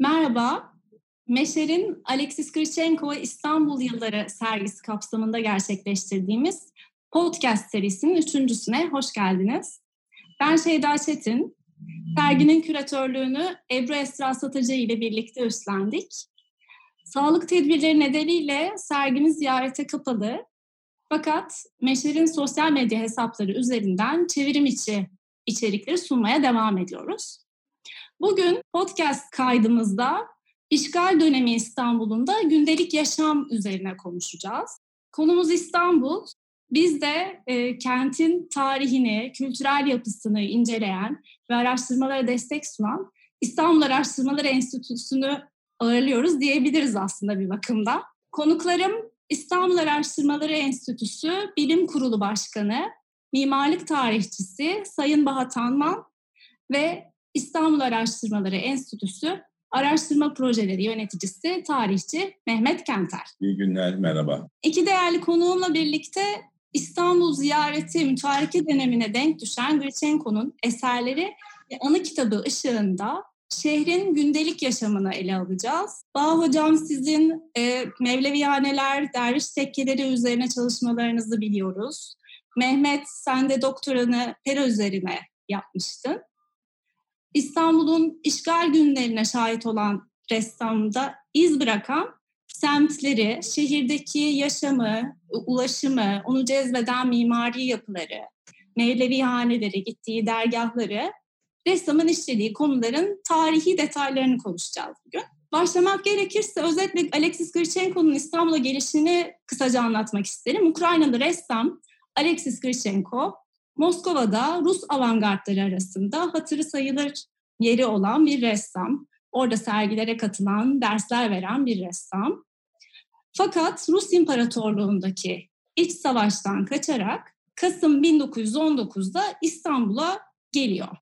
Merhaba, Meşer'in Alexis Grichenko İstanbul Yılları sergisi kapsamında gerçekleştirdiğimiz podcast serisinin üçüncüsüne hoş geldiniz. Ben Şeyda Çetin. Serginin küratörlüğünü Ebru Esra Satıcı ile birlikte üstlendik. Sağlık tedbirleri nedeniyle sergimiz ziyarete kapalı. Fakat Meşer'in sosyal medya hesapları üzerinden çevirim içi içerikleri sunmaya devam ediyoruz. Bugün podcast kaydımızda işgal dönemi İstanbul'unda gündelik yaşam üzerine konuşacağız. Konumuz İstanbul. Biz de e, kentin tarihini, kültürel yapısını inceleyen ve araştırmalara destek sunan İstanbul Araştırmaları Enstitüsü'nü ağırlıyoruz diyebiliriz aslında bir bakımda. Konuklarım İstanbul Araştırmaları Enstitüsü Bilim Kurulu Başkanı, mimarlık tarihçisi Sayın Bahat Anman ve İstanbul Araştırmaları Enstitüsü Araştırma Projeleri Yöneticisi, tarihçi Mehmet Kenter. İyi günler, merhaba. İki değerli konuğumla birlikte İstanbul ziyareti mütareke dönemine denk düşen Grichenko'nun eserleri ve anı kitabı ışığında şehrin gündelik yaşamını ele alacağız. Bağ Hocam sizin e, Mevlevihaneler, derviş tekkeleri üzerine çalışmalarınızı biliyoruz. Mehmet sen de doktoranı Pera üzerine yapmıştın. İstanbul'un işgal günlerine şahit olan ressamda iz bırakan semtleri, şehirdeki yaşamı, ulaşımı, onu cezbeden mimari yapıları, Mevlevi haneleri, gittiği dergahları, ressamın işlediği konuların tarihi detaylarını konuşacağız bugün. Başlamak gerekirse özetle Alexis Grichenko'nun İstanbul'a gelişini kısaca anlatmak isterim. Ukraynalı ressam Alexis Grichenko Moskova'da Rus avantgardları arasında hatırı sayılır yeri olan bir ressam. Orada sergilere katılan, dersler veren bir ressam. Fakat Rus İmparatorluğundaki iç savaştan kaçarak Kasım 1919'da İstanbul'a geliyor.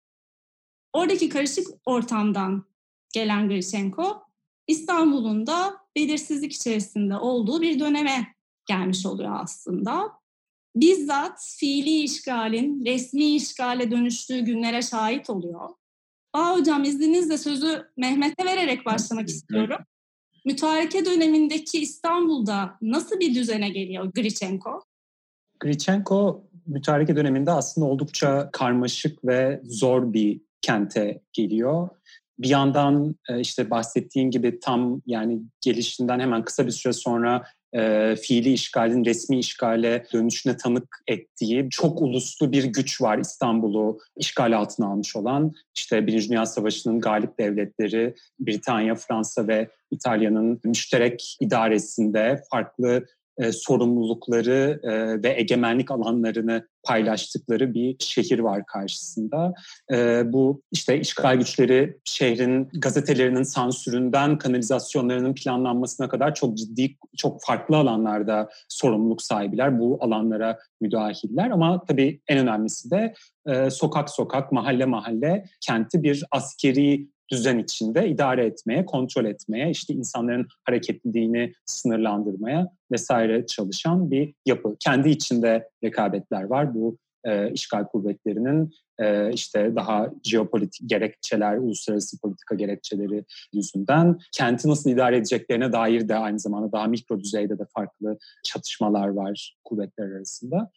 Oradaki karışık ortamdan gelen Grichenko, İstanbul'un da belirsizlik içerisinde olduğu bir döneme gelmiş oluyor aslında bizzat fiili işgalin resmi işgale dönüştüğü günlere şahit oluyor. Aa hocam izninizle sözü Mehmet'e vererek başlamak istiyorum. Mütareke dönemindeki İstanbul'da nasıl bir düzene geliyor Grichenko? Grichenko mütareke döneminde aslında oldukça karmaşık ve zor bir kente geliyor. Bir yandan e, işte bahsettiğin gibi tam yani gelişinden hemen kısa bir süre sonra e, fiili işgalin resmi işgale dönüşüne tanık ettiği çok uluslu bir güç var İstanbul'u işgal altına almış olan. işte Birinci Dünya Savaşı'nın galip devletleri Britanya, Fransa ve İtalya'nın müşterek idaresinde farklı e, sorumlulukları e, ve egemenlik alanlarını paylaştıkları bir şehir var karşısında. E, bu işte işgal güçleri şehrin gazetelerinin sansüründen kanalizasyonlarının planlanmasına kadar çok ciddi, çok farklı alanlarda sorumluluk sahibiler. Bu alanlara müdahiller ama tabii en önemlisi de e, sokak sokak, mahalle mahalle kenti bir askeri düzen içinde idare etmeye, kontrol etmeye, işte insanların hareketliliğini sınırlandırmaya vesaire çalışan bir yapı. Kendi içinde rekabetler var. Bu e, işgal kuvvetlerinin e, işte daha jeopolitik gerekçeler, uluslararası politika gerekçeleri yüzünden kenti nasıl idare edeceklerine dair de aynı zamanda daha mikro düzeyde de farklı çatışmalar var kuvvetler arasında.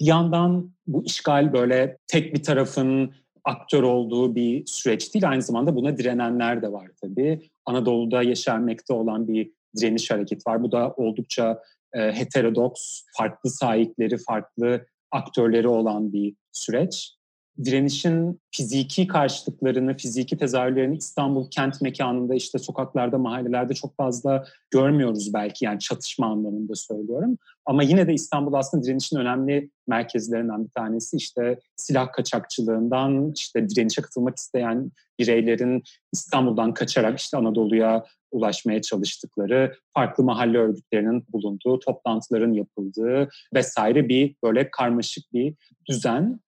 Bir yandan bu işgal böyle tek bir tarafın aktör olduğu bir süreç değil. Aynı zamanda buna direnenler de var tabii. Anadolu'da yaşanmakta olan bir direniş hareketi var. Bu da oldukça e, heterodoks, farklı sahipleri, farklı aktörleri olan bir süreç direnişin fiziki karşılıklarını, fiziki tezahürlerini İstanbul kent mekanında işte sokaklarda, mahallelerde çok fazla görmüyoruz belki yani çatışma anlamında söylüyorum. Ama yine de İstanbul aslında direnişin önemli merkezlerinden bir tanesi. İşte silah kaçakçılığından, işte direnişe katılmak isteyen bireylerin İstanbul'dan kaçarak işte Anadolu'ya ulaşmaya çalıştıkları, farklı mahalle örgütlerinin bulunduğu, toplantıların yapıldığı vesaire bir böyle karmaşık bir düzen.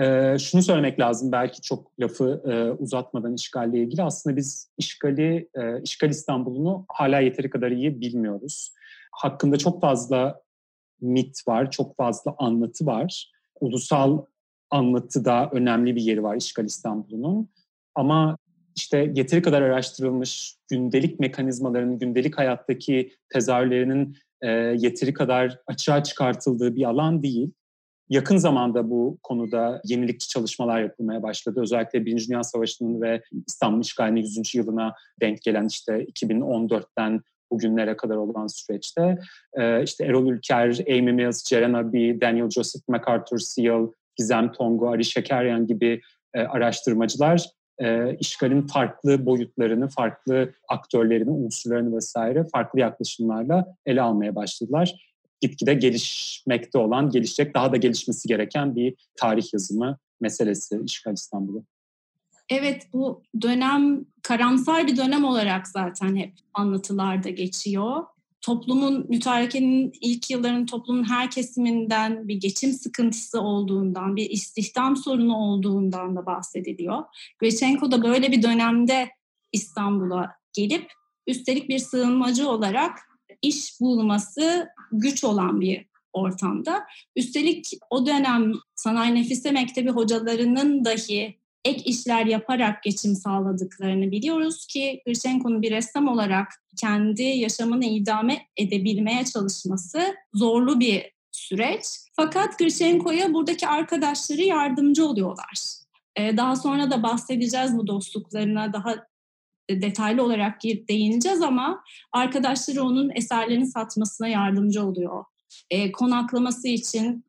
Ee, şunu söylemek lazım belki çok lafı e, uzatmadan işgalle ilgili. Aslında biz işgali, e, işgal İstanbul'unu hala yeteri kadar iyi bilmiyoruz. Hakkında çok fazla mit var, çok fazla anlatı var. Ulusal anlatıda önemli bir yeri var işgal İstanbul'unun. Ama işte yeteri kadar araştırılmış gündelik mekanizmaların, gündelik hayattaki tezahürlerinin e, yeteri kadar açığa çıkartıldığı bir alan değil. Yakın zamanda bu konuda yenilikçi çalışmalar yapılmaya başladı. Özellikle Birinci Dünya Savaşı'nın ve İstanbul İşgali'nin 100. yılına denk gelen işte 2014'ten bugünlere kadar olan süreçte e, işte Erol Ülker, Amy Mills, Ceren Abi, Daniel Joseph MacArthur Seal, Gizem Tongu, Ari Şekeryan gibi e, araştırmacılar e, işgalin farklı boyutlarını, farklı aktörlerini, unsurlarını vesaire farklı yaklaşımlarla ele almaya başladılar. Gitgide gelişmekte olan, gelişecek, daha da gelişmesi gereken bir tarih yazımı meselesi işgal İstanbul'u. Evet bu dönem karamsar bir dönem olarak zaten hep anlatılarda geçiyor. Toplumun, mütarekenin ilk yılların toplumun her kesiminden bir geçim sıkıntısı olduğundan, bir istihdam sorunu olduğundan da bahsediliyor. Grechenko da böyle bir dönemde İstanbul'a gelip üstelik bir sığınmacı olarak iş bulması güç olan bir ortamda. Üstelik o dönem Sanayi Nefise Mektebi hocalarının dahi ek işler yaparak geçim sağladıklarını biliyoruz ki Grishenko'nun bir ressam olarak kendi yaşamını idame edebilmeye çalışması zorlu bir süreç. Fakat Grishenko'ya buradaki arkadaşları yardımcı oluyorlar. Ee, daha sonra da bahsedeceğiz bu dostluklarına daha detaylı olarak değineceğiz ama arkadaşları onun eserlerini satmasına yardımcı oluyor. E, konaklaması için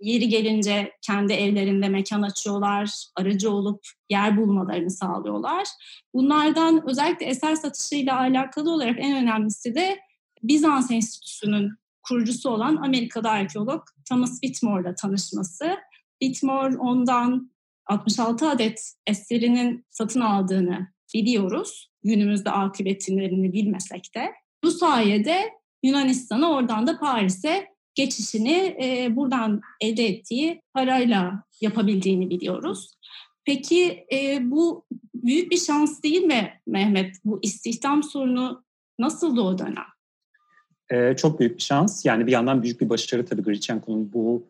yeri gelince kendi evlerinde mekan açıyorlar, aracı olup yer bulmalarını sağlıyorlar. Bunlardan özellikle eser satışıyla alakalı olarak en önemlisi de Bizans Enstitüsü'nün kurucusu olan Amerika'da arkeolog Thomas Whitmore'la tanışması. Whitmore ondan 66 adet eserinin satın aldığını biliyoruz. Günümüzde akıbetlerini bilmesek de. Bu sayede Yunanistan'a oradan da Paris'e geçişini e, buradan elde ettiği parayla yapabildiğini biliyoruz. Peki e, bu büyük bir şans değil mi Mehmet? Bu istihdam sorunu nasıldı o dönem? Ee, çok büyük bir şans. Yani bir yandan büyük bir başarı tabii Grichenko'nun bu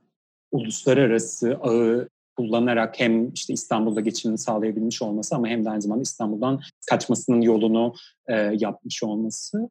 uluslararası ağı kullanarak hem işte İstanbul'da geçimini sağlayabilmiş olması ama hem de aynı zamanda İstanbul'dan kaçmasının yolunu e, yapmış olması.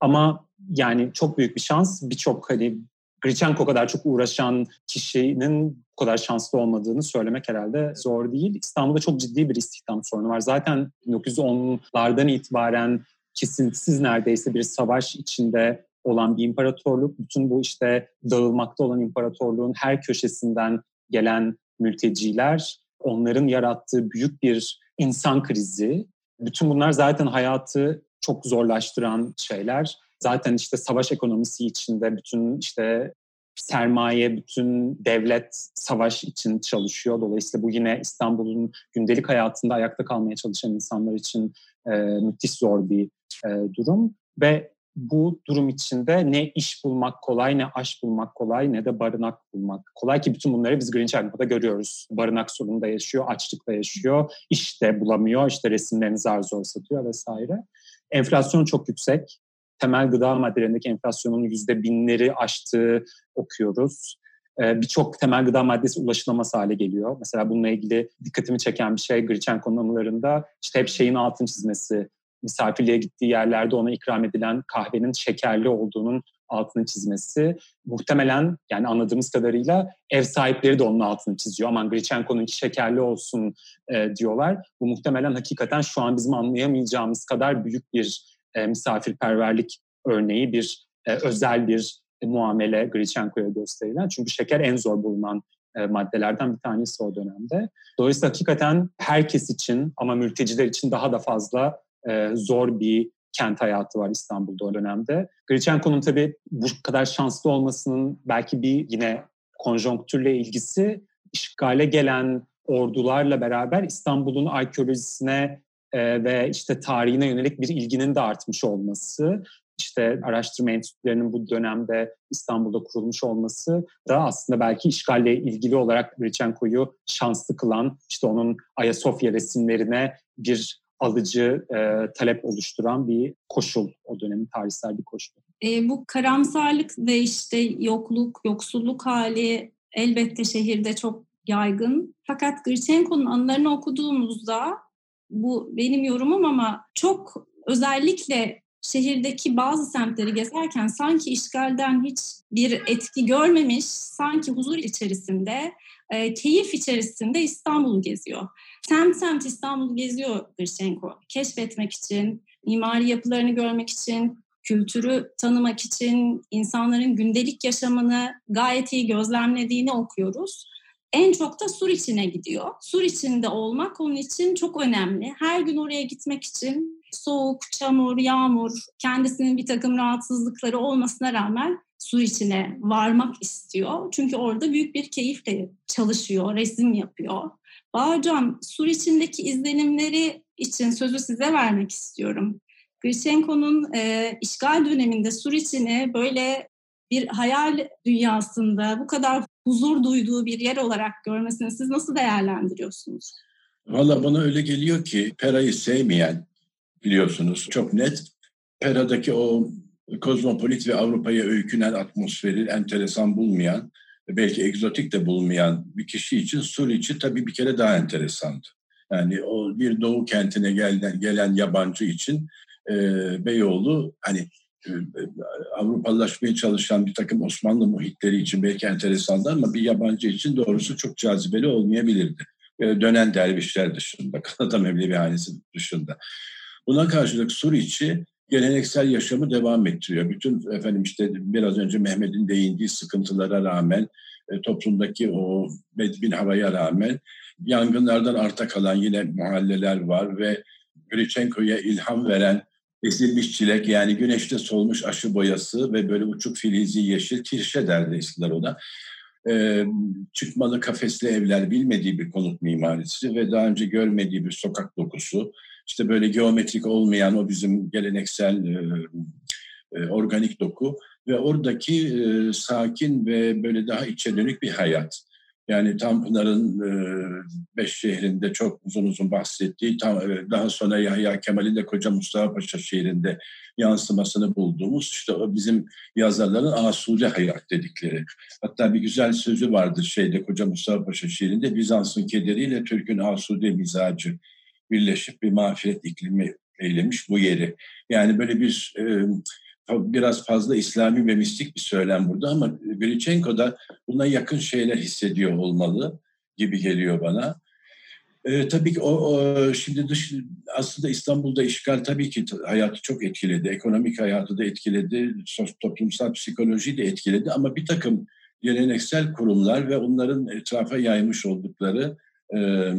Ama yani çok büyük bir şans. Birçok hani Grichenko kadar çok uğraşan kişinin bu kadar şanslı olmadığını söylemek herhalde zor değil. İstanbul'da çok ciddi bir istihdam sorunu var. Zaten 1910'lardan itibaren kesintisiz neredeyse bir savaş içinde olan bir imparatorluk. Bütün bu işte dağılmakta olan imparatorluğun her köşesinden gelen mülteciler, onların yarattığı büyük bir insan krizi. Bütün bunlar zaten hayatı çok zorlaştıran şeyler zaten işte savaş ekonomisi içinde bütün işte sermaye, bütün devlet savaş için çalışıyor. Dolayısıyla bu yine İstanbul'un gündelik hayatında ayakta kalmaya çalışan insanlar için e, müthiş zor bir e, durum. Ve bu durum içinde ne iş bulmak kolay, ne aş bulmak kolay, ne de barınak bulmak kolay ki bütün bunları biz Greenwich Avrupa'da görüyoruz. Barınak sorununda yaşıyor, açlıkta yaşıyor, iş de bulamıyor, işte resimlerini zar zor satıyor vesaire. Enflasyon çok yüksek temel gıda maddelerindeki enflasyonun yüzde binleri aştığı okuyoruz. Ee, birçok temel gıda maddesi ulaşılamaz hale geliyor. Mesela bununla ilgili dikkatimi çeken bir şey Grichenko'nun anılarında işte hep şeyin altın çizmesi. Misafirliğe gittiği yerlerde ona ikram edilen kahvenin şekerli olduğunun altını çizmesi. Muhtemelen yani anladığımız kadarıyla ev sahipleri de onun altını çiziyor. Aman Grichenko'nunki şekerli olsun e, diyorlar. Bu muhtemelen hakikaten şu an bizim anlayamayacağımız kadar büyük bir e, misafirperverlik örneği bir e, özel bir muamele Grichenko'ya gösterilen. Çünkü şeker en zor bulunan e, maddelerden bir tanesi o dönemde. Dolayısıyla hakikaten herkes için ama mülteciler için daha da fazla e, zor bir kent hayatı var İstanbul'da o dönemde. Grichenko'nun tabii bu kadar şanslı olmasının belki bir yine konjonktürle ilgisi işgale gelen ordularla beraber İstanbul'un arkeolojisine e, ve işte tarihine yönelik bir ilginin de artmış olması, işte araştırma enstitülerinin bu dönemde İstanbul'da kurulmuş olması da aslında belki işgalle ilgili olarak Grichenko'yu şanslı kılan, işte onun Ayasofya resimlerine bir alıcı e, talep oluşturan bir koşul, o dönemin tarihsel bir koşul. E, bu karamsarlık ve işte yokluk, yoksulluk hali elbette şehirde çok yaygın. Fakat Grichenko'nun anılarını okuduğumuzda bu benim yorumum ama çok özellikle şehirdeki bazı semtleri gezerken sanki işgalden hiç bir etki görmemiş, sanki huzur içerisinde, e, keyif içerisinde İstanbul'u geziyor. Semt semt İstanbul'u geziyor Grishenko. Keşfetmek için, mimari yapılarını görmek için, kültürü tanımak için, insanların gündelik yaşamını gayet iyi gözlemlediğini okuyoruz. En çok da Sur içine gidiyor. Sur içinde olmak onun için çok önemli. Her gün oraya gitmek için soğuk, çamur, yağmur, kendisinin bir takım rahatsızlıkları olmasına rağmen Sur içine varmak istiyor. Çünkü orada büyük bir keyifle çalışıyor, resim yapıyor. Bağcan, Sur içindeki izlenimleri için sözü size vermek istiyorum. Grishenko'nun e, işgal döneminde Suriçin'i böyle bir hayal dünyasında bu kadar huzur duyduğu bir yer olarak görmesini siz nasıl değerlendiriyorsunuz? Valla bana öyle geliyor ki Pera'yı sevmeyen biliyorsunuz çok net. Pera'daki o kozmopolit ve Avrupa'ya öykünen atmosferi enteresan bulmayan, belki egzotik de bulmayan bir kişi için Suriçi tabii bir kere daha enteresandı. Yani o bir doğu kentine gelen, gelen yabancı için e, Beyoğlu hani e, Avrupalılaşmaya çalışan bir takım Osmanlı muhitleri için belki enteresandı ama bir yabancı için doğrusu çok cazibeli olmayabilirdi. E, dönen dervişler dışında, Kanada Mevlevihanesi dışında. Buna karşılık Suriçi geleneksel yaşamı devam ettiriyor. Bütün efendim işte biraz önce Mehmet'in değindiği sıkıntılara rağmen, e, toplumdaki o bedbin havaya rağmen yangınlardan arta kalan yine mahalleler var ve Grichenko'ya ilham veren ezilmiş çilek yani güneşte solmuş aşı boyası ve böyle uçuk filizi yeşil tirşe derdi eskiler ona. Ee, çıkmalı kafesli evler bilmediği bir konut mimarisi ve daha önce görmediği bir sokak dokusu. İşte böyle geometrik olmayan o bizim geleneksel e, e, organik doku ve oradaki e, sakin ve böyle daha içe dönük bir hayat. Yani Tanpınar'ın e, beş şehrinde çok uzun uzun bahsettiği, tam, e, daha sonra Yahya Kemal'in de Koca Mustafa Paşa şehrinde yansımasını bulduğumuz işte o bizim yazarların asude hayat dedikleri. Hatta bir güzel sözü vardır şeyde Koca Mustafa Paşa şehrinde Bizans'ın kederiyle Türk'ün asude mizacı birleşip bir mağfiret iklimi eylemiş bu yeri. Yani böyle bir e, biraz fazla İslami ve mistik bir söylem burada ama Grichenko da buna yakın şeyler hissediyor olmalı gibi geliyor bana. Ee, tabii ki o, o şimdi dış aslında İstanbul'da işgal tabii ki hayatı çok etkiledi. Ekonomik hayatı da etkiledi, toplumsal psikolojiyi de etkiledi ama bir takım geleneksel kurumlar ve onların etrafa yaymış oldukları e, e,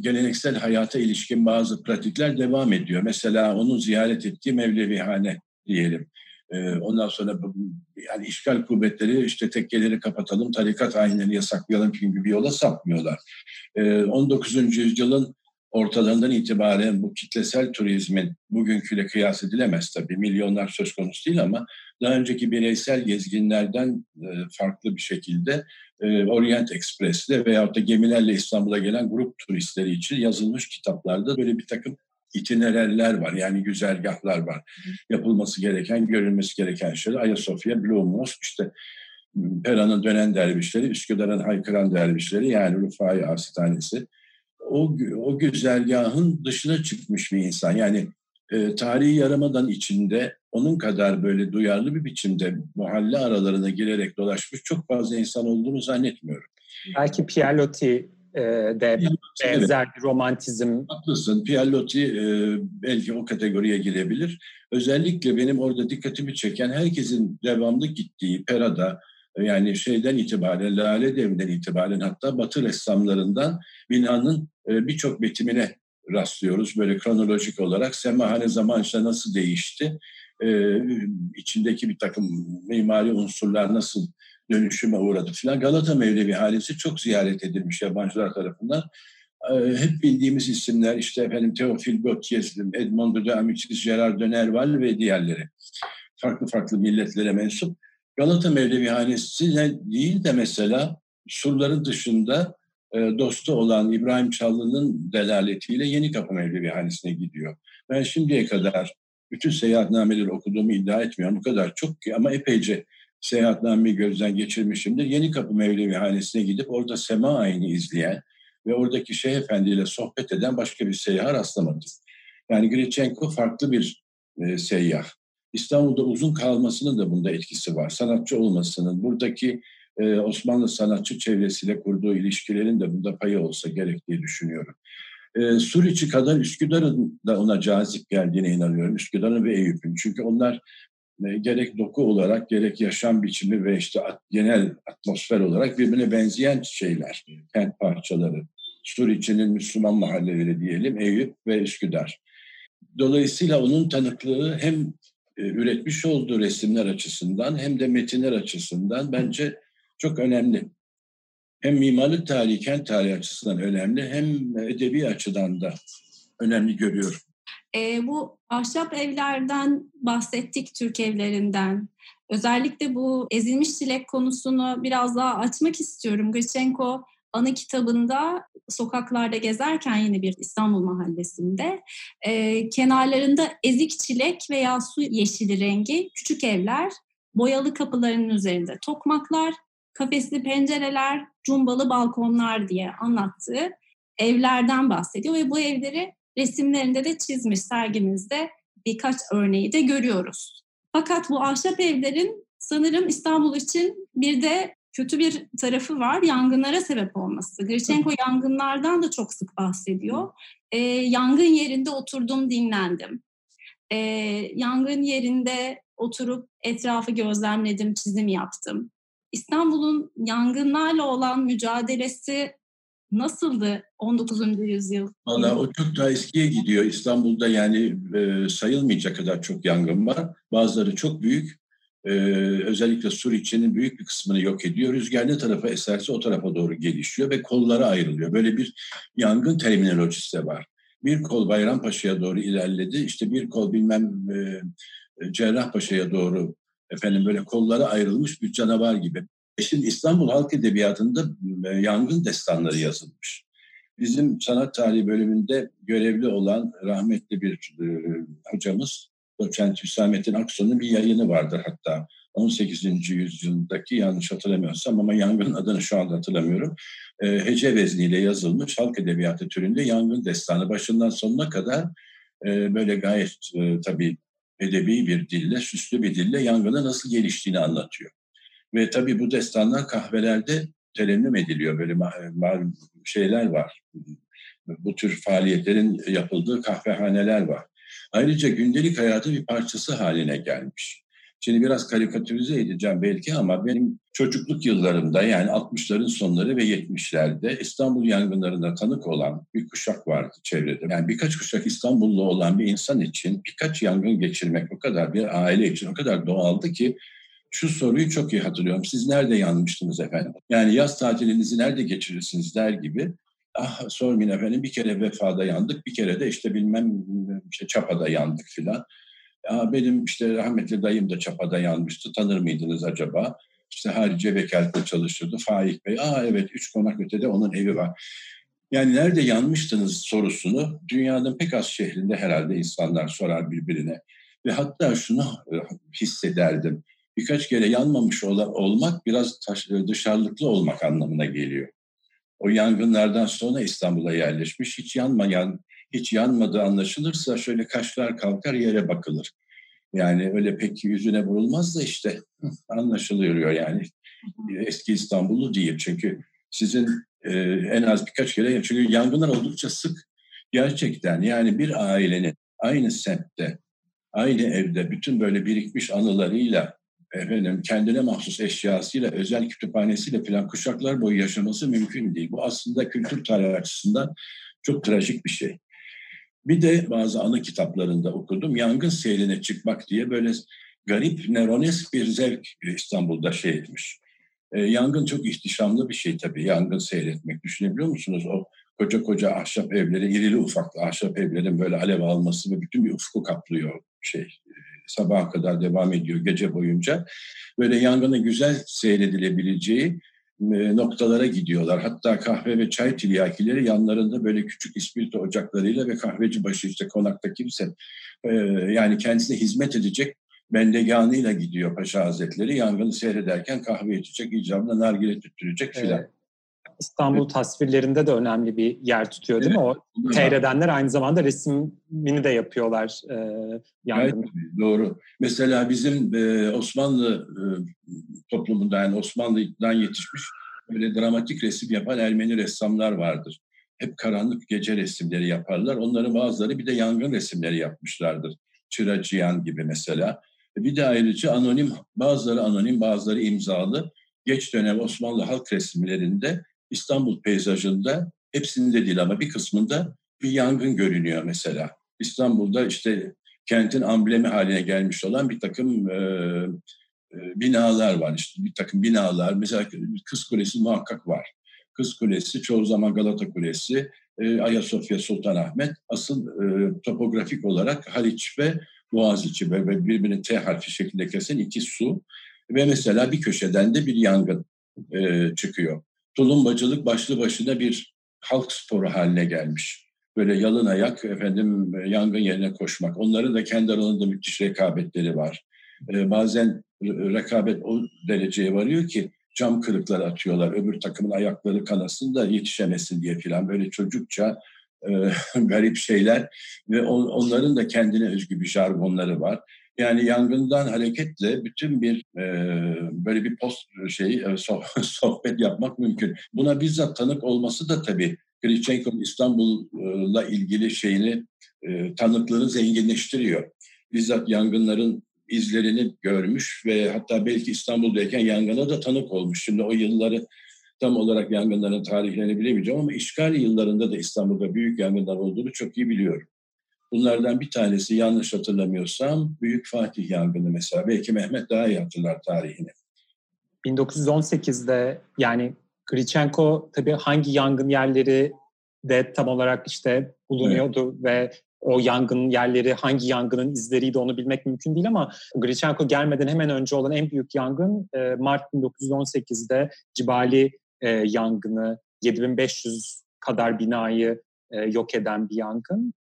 geleneksel hayata ilişkin bazı pratikler devam ediyor. Mesela onun ziyaret ettiği Mevlevihane diyelim. Ee, ondan sonra yani işgal kuvvetleri işte tekkeleri kapatalım, tarikat ayinlerini yasaklayalım gibi bir yola sapmıyorlar. 19. Ee, yüzyılın ortalarından itibaren bu kitlesel turizmin bugünküyle kıyas edilemez tabii. Milyonlar söz konusu değil ama daha önceki bireysel gezginlerden e, farklı bir şekilde e, Orient Express'te veyahut da gemilerle İstanbul'a gelen grup turistleri için yazılmış kitaplarda böyle bir takım itinereller var. Yani güzergahlar var. Yapılması gereken, görülmesi gereken şeyler. Ayasofya, Blue Mosque, işte Pera'nın dönen dervişleri, Üsküdar'ın haykıran dervişleri yani Rufai Arsitanesi. O, o güzergahın dışına çıkmış bir insan. Yani e, tarihi yaramadan içinde onun kadar böyle duyarlı bir biçimde mahalle aralarına girerek dolaşmış çok fazla insan olduğunu zannetmiyorum. Belki Pierre Loti e, de benzer bir romantizm. Haklısın. Pierlotti e, belki o kategoriye girebilir. Özellikle benim orada dikkatimi çeken herkesin devamlı gittiği Pera'da yani şeyden itibaren, Lale Devri'nden itibaren hatta Batı ressamlarından binanın e, birçok betimine rastlıyoruz. Böyle kronolojik olarak semahane zaman işte nasıl değişti, e, içindeki bir takım mimari unsurlar nasıl dönüşüme uğradı filan. Galata Mevlevi halisi çok ziyaret edilmiş yabancılar tarafından. Ee, hep bildiğimiz isimler işte efendim Teofil Gautier, Edmond de Amicis, Gerard de Nerval ve diğerleri. Farklı farklı milletlere mensup. Galata Mevlevi Hanesi değil de mesela surların dışında e, dostu olan İbrahim Çallı'nın delaletiyle Yeni Kapı Mevlevi Hanesi'ne gidiyor. Ben şimdiye kadar bütün seyahatnameleri okuduğumu iddia etmiyorum. Bu kadar çok ki ama epeyce seyahatnameyi gözden geçirmişimdir. Yeni Kapı Mevlevi Hanesi'ne gidip orada sema ayini izleyen ve oradaki Şeyh Efendi ile sohbet eden başka bir seyyah rastlamadım. Yani Grichenko farklı bir e, seyyah. İstanbul'da uzun kalmasının da bunda etkisi var. Sanatçı olmasının, buradaki e, Osmanlı sanatçı çevresiyle kurduğu ilişkilerin de bunda payı olsa gerek diye düşünüyorum. E, Suriçi kadar Üsküdar'ın da ona cazip geldiğine inanıyorum. Üsküdar'ın ve Eyüp'ün. Çünkü onlar e, gerek doku olarak gerek yaşam biçimi ve işte at, genel atmosfer olarak birbirine benzeyen şeyler, kent parçaları. Suriçi'nin Müslüman mahalleleri diyelim, Eyüp ve Üsküdar. Dolayısıyla onun tanıklığı hem üretmiş olduğu resimler açısından hem de metinler açısından bence çok önemli. Hem mimarlık tarihi, kent tarihi açısından önemli hem edebi açıdan da önemli görüyorum. E, bu ahşap evlerden bahsettik, Türk evlerinden. Özellikle bu ezilmiş çilek konusunu biraz daha açmak istiyorum. Grishenko anı kitabında sokaklarda gezerken yine bir İstanbul mahallesinde e, kenarlarında ezik çilek veya su yeşili rengi küçük evler, boyalı kapılarının üzerinde tokmaklar, kafesli pencereler, cumbalı balkonlar diye anlattığı evlerden bahsediyor ve bu evleri resimlerinde de çizmiş sergimizde birkaç örneği de görüyoruz. Fakat bu ahşap evlerin sanırım İstanbul için bir de kötü bir tarafı var. Yangınlara sebep olması. Grichenko yangınlardan da çok sık bahsediyor. Ee, yangın yerinde oturdum, dinlendim. Ee, yangın yerinde oturup etrafı gözlemledim, çizim yaptım. İstanbul'un yangınlarla olan mücadelesi nasıldı 19. yüzyıl? Valla o çok daha eskiye gidiyor. İstanbul'da yani e, sayılmayacak kadar çok yangın var. Bazıları çok büyük. E, özellikle Suriçe'nin büyük bir kısmını yok ediyor. Rüzgar ne tarafa eserse o tarafa doğru gelişiyor ve kollara ayrılıyor. Böyle bir yangın terminolojisi de var. Bir kol Bayrampaşa'ya doğru ilerledi. İşte bir kol bilmem e, Cerrahpaşa'ya doğru efendim böyle kollara ayrılmış bir canavar gibi. E şimdi İstanbul Halk Edebiyatı'nda e, yangın destanları yazılmış. Bizim sanat tarihi bölümünde görevli olan rahmetli bir e, hocamız Doçent Hüsamettin Aksu'nun bir yayını vardır hatta. 18. yüzyıldaki yanlış hatırlamıyorsam ama yangın adını şu anda hatırlamıyorum. E, hece vezniyle yazılmış halk edebiyatı türünde yangın destanı başından sonuna kadar e, böyle gayet e, tabii edebi bir dille, süslü bir dille yangının nasıl geliştiğini anlatıyor. Ve tabii bu destanlar kahvelerde terennüm ediliyor. Böyle şeyler var. Bu tür faaliyetlerin yapıldığı kahvehaneler var. Ayrıca gündelik hayatı bir parçası haline gelmiş. Şimdi biraz karikatürize edeceğim belki ama benim çocukluk yıllarımda yani 60'ların sonları ve 70'lerde İstanbul yangınlarına tanık olan bir kuşak vardı çevrede. Yani birkaç kuşak İstanbullu olan bir insan için birkaç yangın geçirmek o kadar bir aile için o kadar doğaldı ki şu soruyu çok iyi hatırlıyorum. Siz nerede yanmıştınız efendim? Yani yaz tatilinizi nerede geçirirsiniz der gibi. Ah sormayın efendim bir kere vefada yandık, bir kere de işte bilmem işte Çapa'da yandık filan. Ya benim işte rahmetli dayım da Çapa'da yanmıştı. Tanır mıydınız acaba? İşte harice vekaletle çalışırdı. Faik Bey, aa evet üç konak ötede onun evi var. Yani nerede yanmıştınız sorusunu dünyanın pek az şehrinde herhalde insanlar sorar birbirine. Ve hatta şunu e, hissederdim birkaç kere yanmamış olmak biraz dışarılıklı olmak anlamına geliyor. O yangınlardan sonra İstanbul'a yerleşmiş, hiç yanmayan, hiç yanmadığı anlaşılırsa şöyle kaşlar kalkar yere bakılır. Yani öyle pek yüzüne vurulmaz da işte anlaşılıyor yani. Eski İstanbullu değil çünkü sizin e, en az birkaç kere çünkü yangınlar oldukça sık gerçekten yani bir ailenin aynı semtte aynı evde bütün böyle birikmiş anılarıyla efendim kendine mahsus eşyasıyla, özel kütüphanesiyle falan kuşaklar boyu yaşaması mümkün değil. Bu aslında kültür tarihi açısından çok trajik bir şey. Bir de bazı anı kitaplarında okudum. Yangın seyrine çıkmak diye böyle garip, neronesk bir zevk İstanbul'da şey etmiş. E, yangın çok ihtişamlı bir şey tabii. Yangın seyretmek. Düşünebiliyor musunuz? O koca koca ahşap evleri, irili ufaklı ahşap evlerin böyle alev alması ve bütün bir ufku kaplıyor şey sabaha kadar devam ediyor gece boyunca. Böyle yangını güzel seyredilebileceği e, noktalara gidiyorlar. Hatta kahve ve çay tiryakileri yanlarında böyle küçük ispirto ocaklarıyla ve kahveci başı işte konakta kimse e, yani kendisine hizmet edecek bendeganıyla gidiyor Paşa Hazretleri. Yangını seyrederken kahve içecek, icabında nargile tüttürecek filan. Evet. İstanbul tasvirlerinde de önemli bir yer tutuyor değil evet, mi? O seyredenler aynı zamanda resimini de yapıyorlar e. Evet, doğru. Mesela bizim e, Osmanlı e, toplumunda yani Osmanlı'dan yetişmiş böyle dramatik resim yapan Ermeni ressamlar vardır. Hep karanlık gece resimleri yaparlar. Onların bazıları bir de yangın resimleri yapmışlardır. Çıracıyan gibi mesela. Bir de ayrıca anonim, bazıları anonim, bazıları imzalı. Geç dönem Osmanlı halk resimlerinde İstanbul peyzajında hepsinde değil ama bir kısmında bir yangın görünüyor mesela. İstanbul'da işte kentin amblemi haline gelmiş olan bir takım e, e, binalar var. İşte bir takım binalar. Mesela Kız Kulesi muhakkak var. Kız Kulesi, çoğu zaman Galata Kulesi, e, Ayasofya Sultanahmet. Asıl e, topografik olarak Haliç ve Boğaziçi ve birbirini T harfi şeklinde kesen iki su. Ve mesela bir köşeden de bir yangın e, çıkıyor. Tulumbacılık başlı başına bir halk sporu haline gelmiş. Böyle yalın ayak efendim yangın yerine koşmak. Onların da kendi aralarında müthiş rekabetleri var. E, bazen rekabet o dereceye varıyor ki cam kırıkları atıyorlar. Öbür takımın ayakları kanasın da yetişemesin diye filan böyle çocukça e, garip şeyler ve on, onların da kendine özgü bir jargonları var. Yani yangından hareketle bütün bir e, böyle bir post şey e, sohbet yapmak mümkün. Buna bizzat tanık olması da tabii Grichenko'nun İstanbul'la ilgili şeyini e, tanıklığını zenginleştiriyor. Bizzat yangınların izlerini görmüş ve hatta belki İstanbul'dayken yangına da tanık olmuş. Şimdi o yılları tam olarak yangınların tarihlerini bilemeyeceğim ama işgal yıllarında da İstanbul'da büyük yangınlar olduğunu çok iyi biliyorum. Bunlardan bir tanesi yanlış hatırlamıyorsam Büyük Fatih yangını mesela. Belki Mehmet daha iyi hatırlar tarihini. 1918'de yani Grichenko tabii hangi yangın yerleri de tam olarak işte bulunuyordu evet. ve o yangın yerleri hangi yangının izleriydi onu bilmek mümkün değil ama Grichenko gelmeden hemen önce olan en büyük yangın e, Mart 1918'de Cibali e, yangını 7500 kadar binayı e, yok eden bir yangın.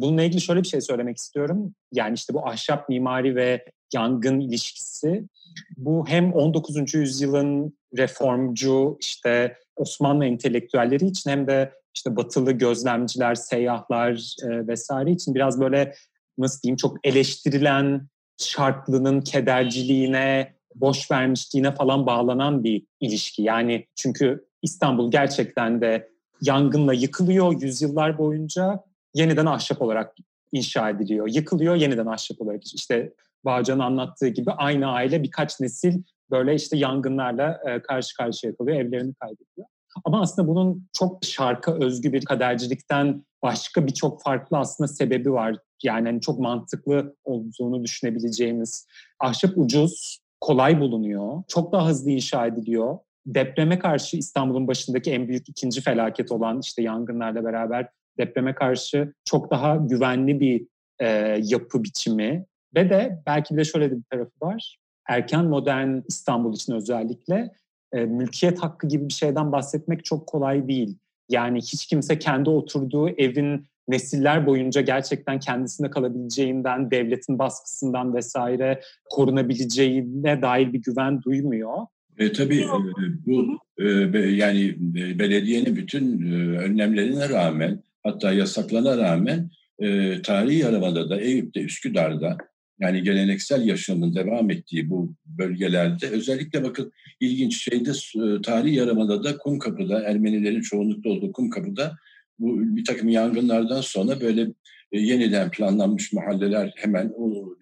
Bununla ilgili şöyle bir şey söylemek istiyorum. Yani işte bu ahşap mimari ve yangın ilişkisi bu hem 19. yüzyılın reformcu işte Osmanlı entelektüelleri için hem de işte batılı gözlemciler, seyyahlar e, vesaire için biraz böyle nasıl diyeyim çok eleştirilen şartlının kederciliğine, boş vermişliğine falan bağlanan bir ilişki. Yani çünkü İstanbul gerçekten de yangınla yıkılıyor yüzyıllar boyunca yeniden ahşap olarak inşa ediliyor. Yıkılıyor yeniden ahşap olarak. İşte Bağcan'ın anlattığı gibi aynı aile birkaç nesil böyle işte yangınlarla e, karşı karşıya kalıyor, evlerini kaybediyor. Ama aslında bunun çok şarka özgü bir kadercilikten başka birçok farklı aslında sebebi var. Yani hani çok mantıklı olduğunu düşünebileceğimiz. Ahşap ucuz, kolay bulunuyor, çok daha hızlı inşa ediliyor. Depreme karşı İstanbul'un başındaki en büyük ikinci felaket olan işte yangınlarla beraber depreme karşı çok daha güvenli bir e, yapı biçimi ve de belki de şöyle bir tarafı var. Erken modern İstanbul için özellikle e, mülkiyet hakkı gibi bir şeyden bahsetmek çok kolay değil. Yani hiç kimse kendi oturduğu evin nesiller boyunca gerçekten kendisinde kalabileceğinden, devletin baskısından vesaire korunabileceğine dair bir güven duymuyor. E, tabii e, bu e, yani e, belediyenin bütün e, önlemlerine rağmen hatta yasaklarına rağmen e, tarihi aramada da Eyüp'te, Üsküdar'da yani geleneksel yaşamın devam ettiği bu bölgelerde özellikle bakın ilginç şeyde e, tarihi yaramada da Kumkapı'da Ermenilerin çoğunlukta olduğu Kumkapı'da bu bir takım yangınlardan sonra böyle e, yeniden planlanmış mahalleler hemen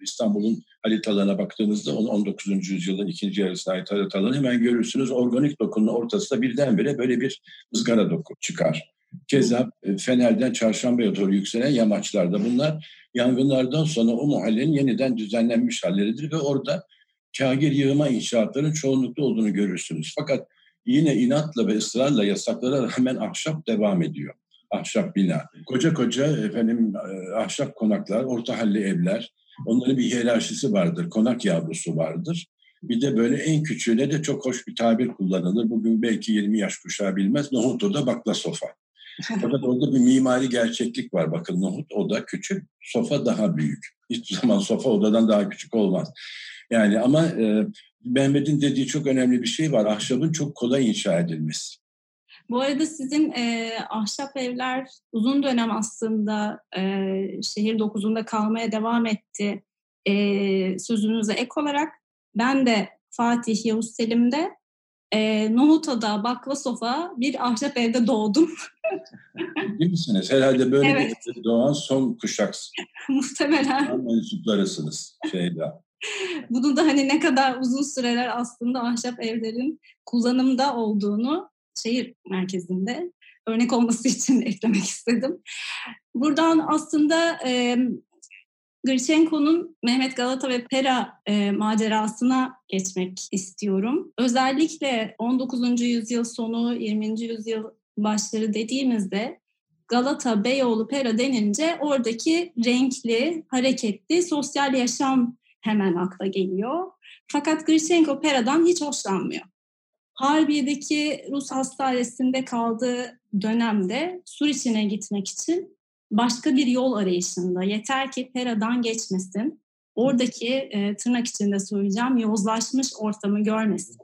İstanbul'un haritalarına baktığınızda 19. yüzyılın ikinci yarısına ait haritalarını hemen görürsünüz. Organik dokunun ortasında birdenbire böyle bir ızgara doku çıkar. Keza e, Fener'den Çarşamba'ya doğru yükselen yamaçlarda bunlar yangınlardan sonra o mahallenin yeniden düzenlenmiş halleridir ve orada kagir yığıma inşaatların çoğunlukta olduğunu görürsünüz. Fakat yine inatla ve ısrarla yasaklara rağmen ahşap devam ediyor. Ahşap bina. Koca koca efendim e, ahşap konaklar, orta halli evler. Onların bir hiyerarşisi vardır. Konak yavrusu vardır. Bir de böyle en küçüğüne de çok hoş bir tabir kullanılır. Bugün belki 20 yaş kuşağı bilmez. Nohut oda bakla sofa. Fakat orada bir mimari gerçeklik var. Bakın nohut oda küçük, sofa daha büyük. Hiçbir zaman sofa odadan daha küçük olmaz. Yani ama e, Mehmet'in dediği çok önemli bir şey var. Ahşabın çok kolay inşa edilmesi. Bu arada sizin e, ahşap evler uzun dönem aslında e, şehir dokuzunda kalmaya devam etti e, sözünüze ek olarak ben de Fatih Yavuz Selim'de e, Nohuta'da Baklasof'a bir ahşap evde doğdum. Değil misiniz? Herhalde böyle evet. bir doğan son kuşaksınız. Muhtemelen. Mensuplarısınız şeyde. Bunu da hani ne kadar uzun süreler aslında ahşap evlerin kullanımda olduğunu şehir merkezinde örnek olması için eklemek istedim. Buradan aslında e, Grichenko'nun Mehmet Galata ve Pera e, macerasına geçmek istiyorum. Özellikle 19. yüzyıl sonu, 20. yüzyıl başları dediğimizde Galata, Beyoğlu, Pera denince oradaki renkli, hareketli sosyal yaşam hemen akla geliyor. Fakat Grichenko Pera'dan hiç hoşlanmıyor. Harbiye'deki Rus hastanesinde kaldığı dönemde Suriçin'e gitmek için başka bir yol arayışında. Yeter ki Pera'dan geçmesin. Oradaki e, tırnak içinde söyleyeceğim yozlaşmış ortamı görmesin.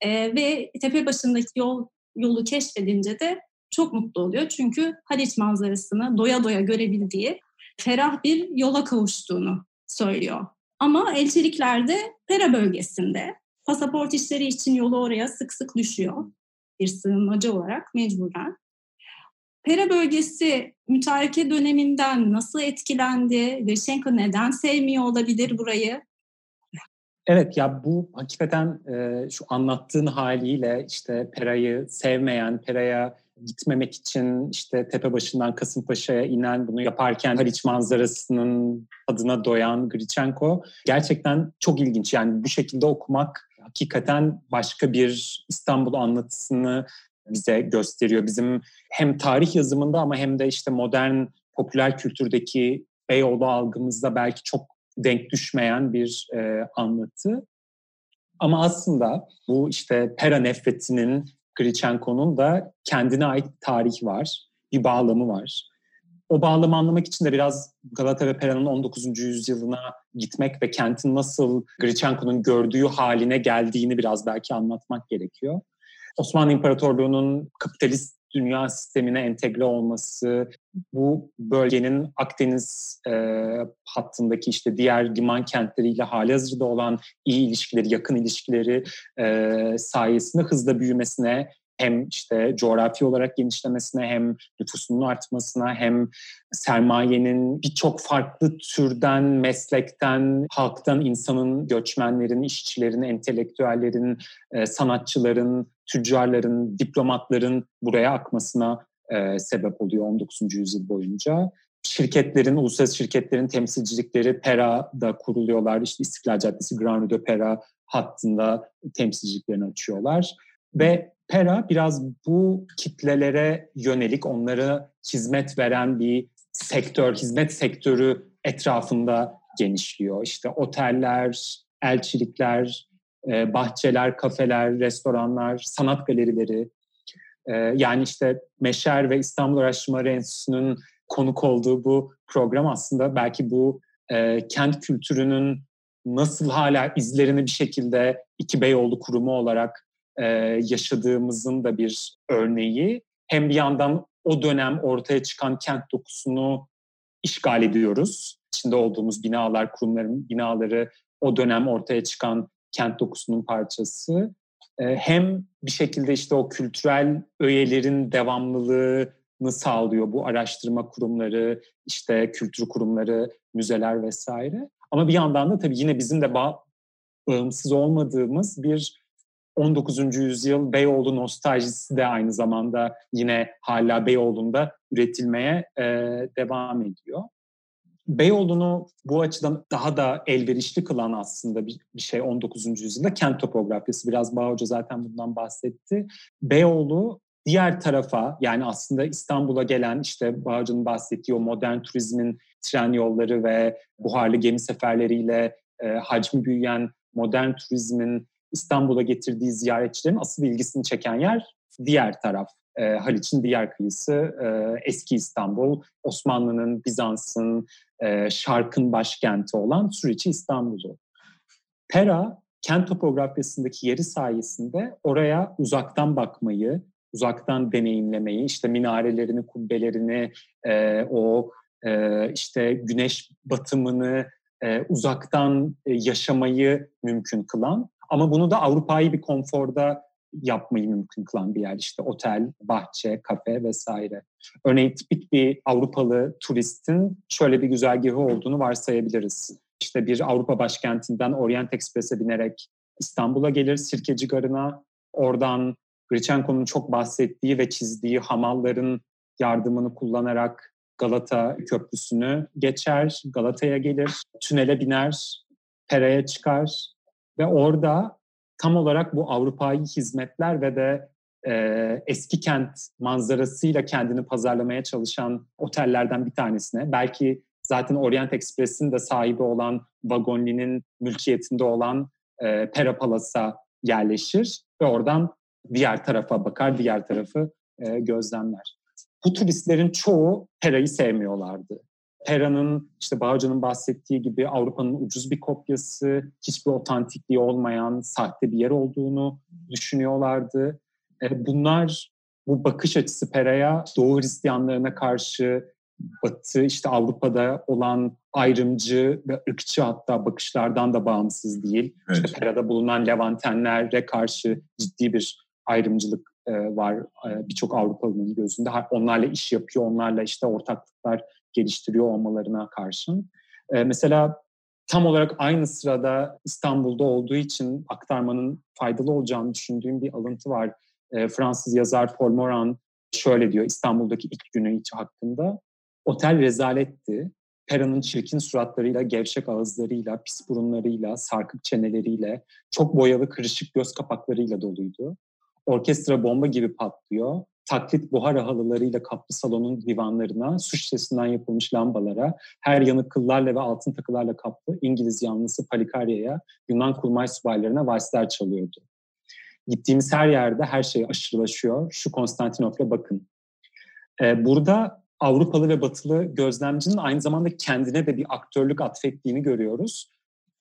E, ve tepe başındaki yol yolu keşfedince de çok mutlu oluyor. Çünkü Haliç manzarasını doya doya görebildiği ferah bir yola kavuştuğunu söylüyor. Ama elçiliklerde Pera bölgesinde pasaport işleri için yolu oraya sık sık düşüyor. Bir sığınmacı olarak mecburen. Pera bölgesi mütareke döneminden nasıl etkilendi? Grishenko neden sevmiyor olabilir burayı? Evet ya bu hakikaten e, şu anlattığın haliyle işte Pera'yı sevmeyen, Pera'ya gitmemek için işte tepe başından Kasımpaşa'ya inen bunu yaparken Haliç manzarasının adına doyan Grichenko gerçekten çok ilginç. Yani bu şekilde okumak hakikaten başka bir İstanbul anlatısını bize gösteriyor. Bizim hem tarih yazımında ama hem de işte modern popüler kültürdeki Beyoğlu algımızda belki çok denk düşmeyen bir e, anlatı. Ama aslında bu işte Pera nefretinin Grichenko'nun da kendine ait tarih var, bir bağlamı var. O bağlamı anlamak için de biraz Galata ve Pera'nın 19. yüzyılına gitmek ve kentin nasıl Grichenko'nun gördüğü haline geldiğini biraz belki anlatmak gerekiyor. Osmanlı İmparatorluğu'nun kapitalist dünya sistemine entegre olması, bu bölgenin Akdeniz e, hattındaki işte diğer liman kentleriyle hali hazırda olan iyi ilişkileri, yakın ilişkileri e, sayesinde hızla büyümesine hem işte coğrafi olarak genişlemesine hem nüfusunun artmasına hem sermayenin birçok farklı türden, meslekten, halktan, insanın, göçmenlerin, işçilerin, entelektüellerin, e, sanatçıların, tüccarların, diplomatların buraya akmasına e, sebep oluyor 19. yüzyıl boyunca. Şirketlerin, uluslararası şirketlerin temsilcilikleri Pera'da kuruluyorlar. İşte İstiklal Caddesi, Grand Rue de Pera hattında temsilciliklerini açıyorlar. Ve Pera biraz bu kitlelere yönelik onlara hizmet veren bir sektör, hizmet sektörü etrafında genişliyor. İşte oteller, elçilikler, e, bahçeler, kafeler, restoranlar, sanat galerileri. E, yani işte Meşer ve İstanbul Araştırmaları Enstitüsü'nün konuk olduğu bu program aslında belki bu e, kent kültürünün nasıl hala izlerini bir şekilde iki Beyoğlu kurumu olarak e, yaşadığımızın da bir örneği. Hem bir yandan o dönem ortaya çıkan kent dokusunu işgal ediyoruz. İçinde olduğumuz binalar, kurumların binaları o dönem ortaya çıkan kent dokusunun parçası. Hem bir şekilde işte o kültürel öğelerin devamlılığını sağlıyor bu araştırma kurumları, işte kültür kurumları, müzeler vesaire. Ama bir yandan da tabii yine bizim de bağ, bağımsız olmadığımız bir 19. yüzyıl Beyoğlu nostaljisi de aynı zamanda yine hala Beyoğlu'nda üretilmeye devam ediyor. Beyoğlu'nu bu açıdan daha da elverişli kılan aslında bir, bir şey 19. yüzyılda kent topografyası. Biraz Bağ Hoca zaten bundan bahsetti. Beyoğlu diğer tarafa yani aslında İstanbul'a gelen işte Bağcı'nın bahsettiği o modern turizmin tren yolları ve buharlı gemi seferleriyle e, hacmi büyüyen modern turizmin İstanbul'a getirdiği ziyaretçilerin asıl ilgisini çeken yer diğer taraf. E, Haliç'in diğer kıyısı e, eski İstanbul, Osmanlı'nın, Bizans'ın, e, Şark'ın başkenti olan Suriçi İstanbul'u. Pera kent topografyasındaki yeri sayesinde oraya uzaktan bakmayı, uzaktan deneyimlemeyi, işte minarelerini, kubbelerini, e, o e, işte güneş batımını e, uzaktan e, yaşamayı mümkün kılan ama bunu da Avrupa'yı bir konforda yapmayı mümkün kılan bir yer. İşte otel, bahçe, kafe vesaire. Örneğin tipik bir Avrupalı turistin şöyle bir güzergahı olduğunu varsayabiliriz. İşte bir Avrupa başkentinden Orient Express'e binerek İstanbul'a gelir, Sirkeci Garı'na. Oradan Grichenko'nun çok bahsettiği ve çizdiği hamalların yardımını kullanarak Galata Köprüsü'nü geçer, Galata'ya gelir, tünele biner, Pera'ya çıkar ve orada tam olarak bu Avrupa'yı hizmetler ve de e, eski kent manzarasıyla kendini pazarlamaya çalışan otellerden bir tanesine, belki zaten Orient Express'in de sahibi olan Vagonli'nin mülkiyetinde olan e, Pera Palas'a yerleşir ve oradan diğer tarafa bakar, diğer tarafı e, gözlemler. Bu turistlerin çoğu Pera'yı sevmiyorlardı. Pera'nın işte Bağcı'nın bahsettiği gibi Avrupa'nın ucuz bir kopyası, hiçbir otantikliği olmayan sahte bir yer olduğunu düşünüyorlardı. E, bunlar bu bakış açısı Pera'ya Doğu Hristiyanlarına karşı Batı işte Avrupa'da olan ayrımcı ve ırkçı hatta bakışlardan da bağımsız değil. Evet. İşte Pera'da bulunan Levantenlere karşı ciddi bir ayrımcılık e, var e, birçok Avrupalı'nın gözünde. Onlarla iş yapıyor, onlarla işte ortaklıklar geliştiriyor olmalarına karşın. E, mesela tam olarak aynı sırada İstanbul'da olduğu için aktarmanın faydalı olacağını düşündüğüm bir alıntı var. Fransız yazar Paul Moran şöyle diyor İstanbul'daki ilk günü içi hakkında. Otel rezaletti. Pera'nın çirkin suratlarıyla, gevşek ağızlarıyla, pis burunlarıyla, sarkık çeneleriyle, çok boyalı kırışık göz kapaklarıyla doluydu. Orkestra bomba gibi patlıyor. Taklit buhar halılarıyla kaplı salonun divanlarına, su şişesinden yapılmış lambalara, her yanı kıllarla ve altın takılarla kaplı İngiliz yanlısı Palikarya'ya, Yunan kurmay subaylarına valsler çalıyordu. Gittiğimiz her yerde her şey aşırılaşıyor. Şu Konstantinopla bakın. Ee, burada Avrupalı ve Batılı gözlemcinin aynı zamanda kendine de bir aktörlük atfettiğini görüyoruz.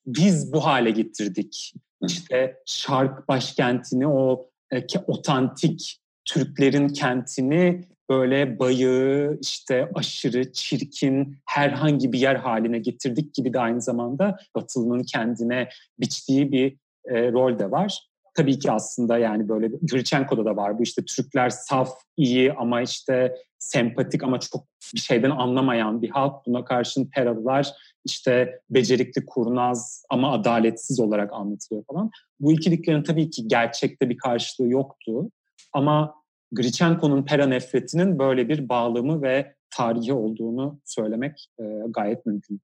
Biz bu hale getirdik. İşte şark başkentini, o e, otantik Türklerin kentini böyle bayığı, işte aşırı çirkin herhangi bir yer haline getirdik gibi de aynı zamanda Batılı'nın kendine biçtiği bir e, rol de var. Tabii ki aslında yani böyle Grichenko'da da var bu işte Türkler saf, iyi ama işte sempatik ama çok bir şeyden anlamayan bir halk. Buna karşın Peralılar işte becerikli, kurnaz ama adaletsiz olarak anlatılıyor falan. Bu ikiliklerin tabii ki gerçekte bir karşılığı yoktu. Ama Grichenko'nun Pera nefretinin böyle bir bağlamı ve tarihi olduğunu söylemek e, gayet mümkün.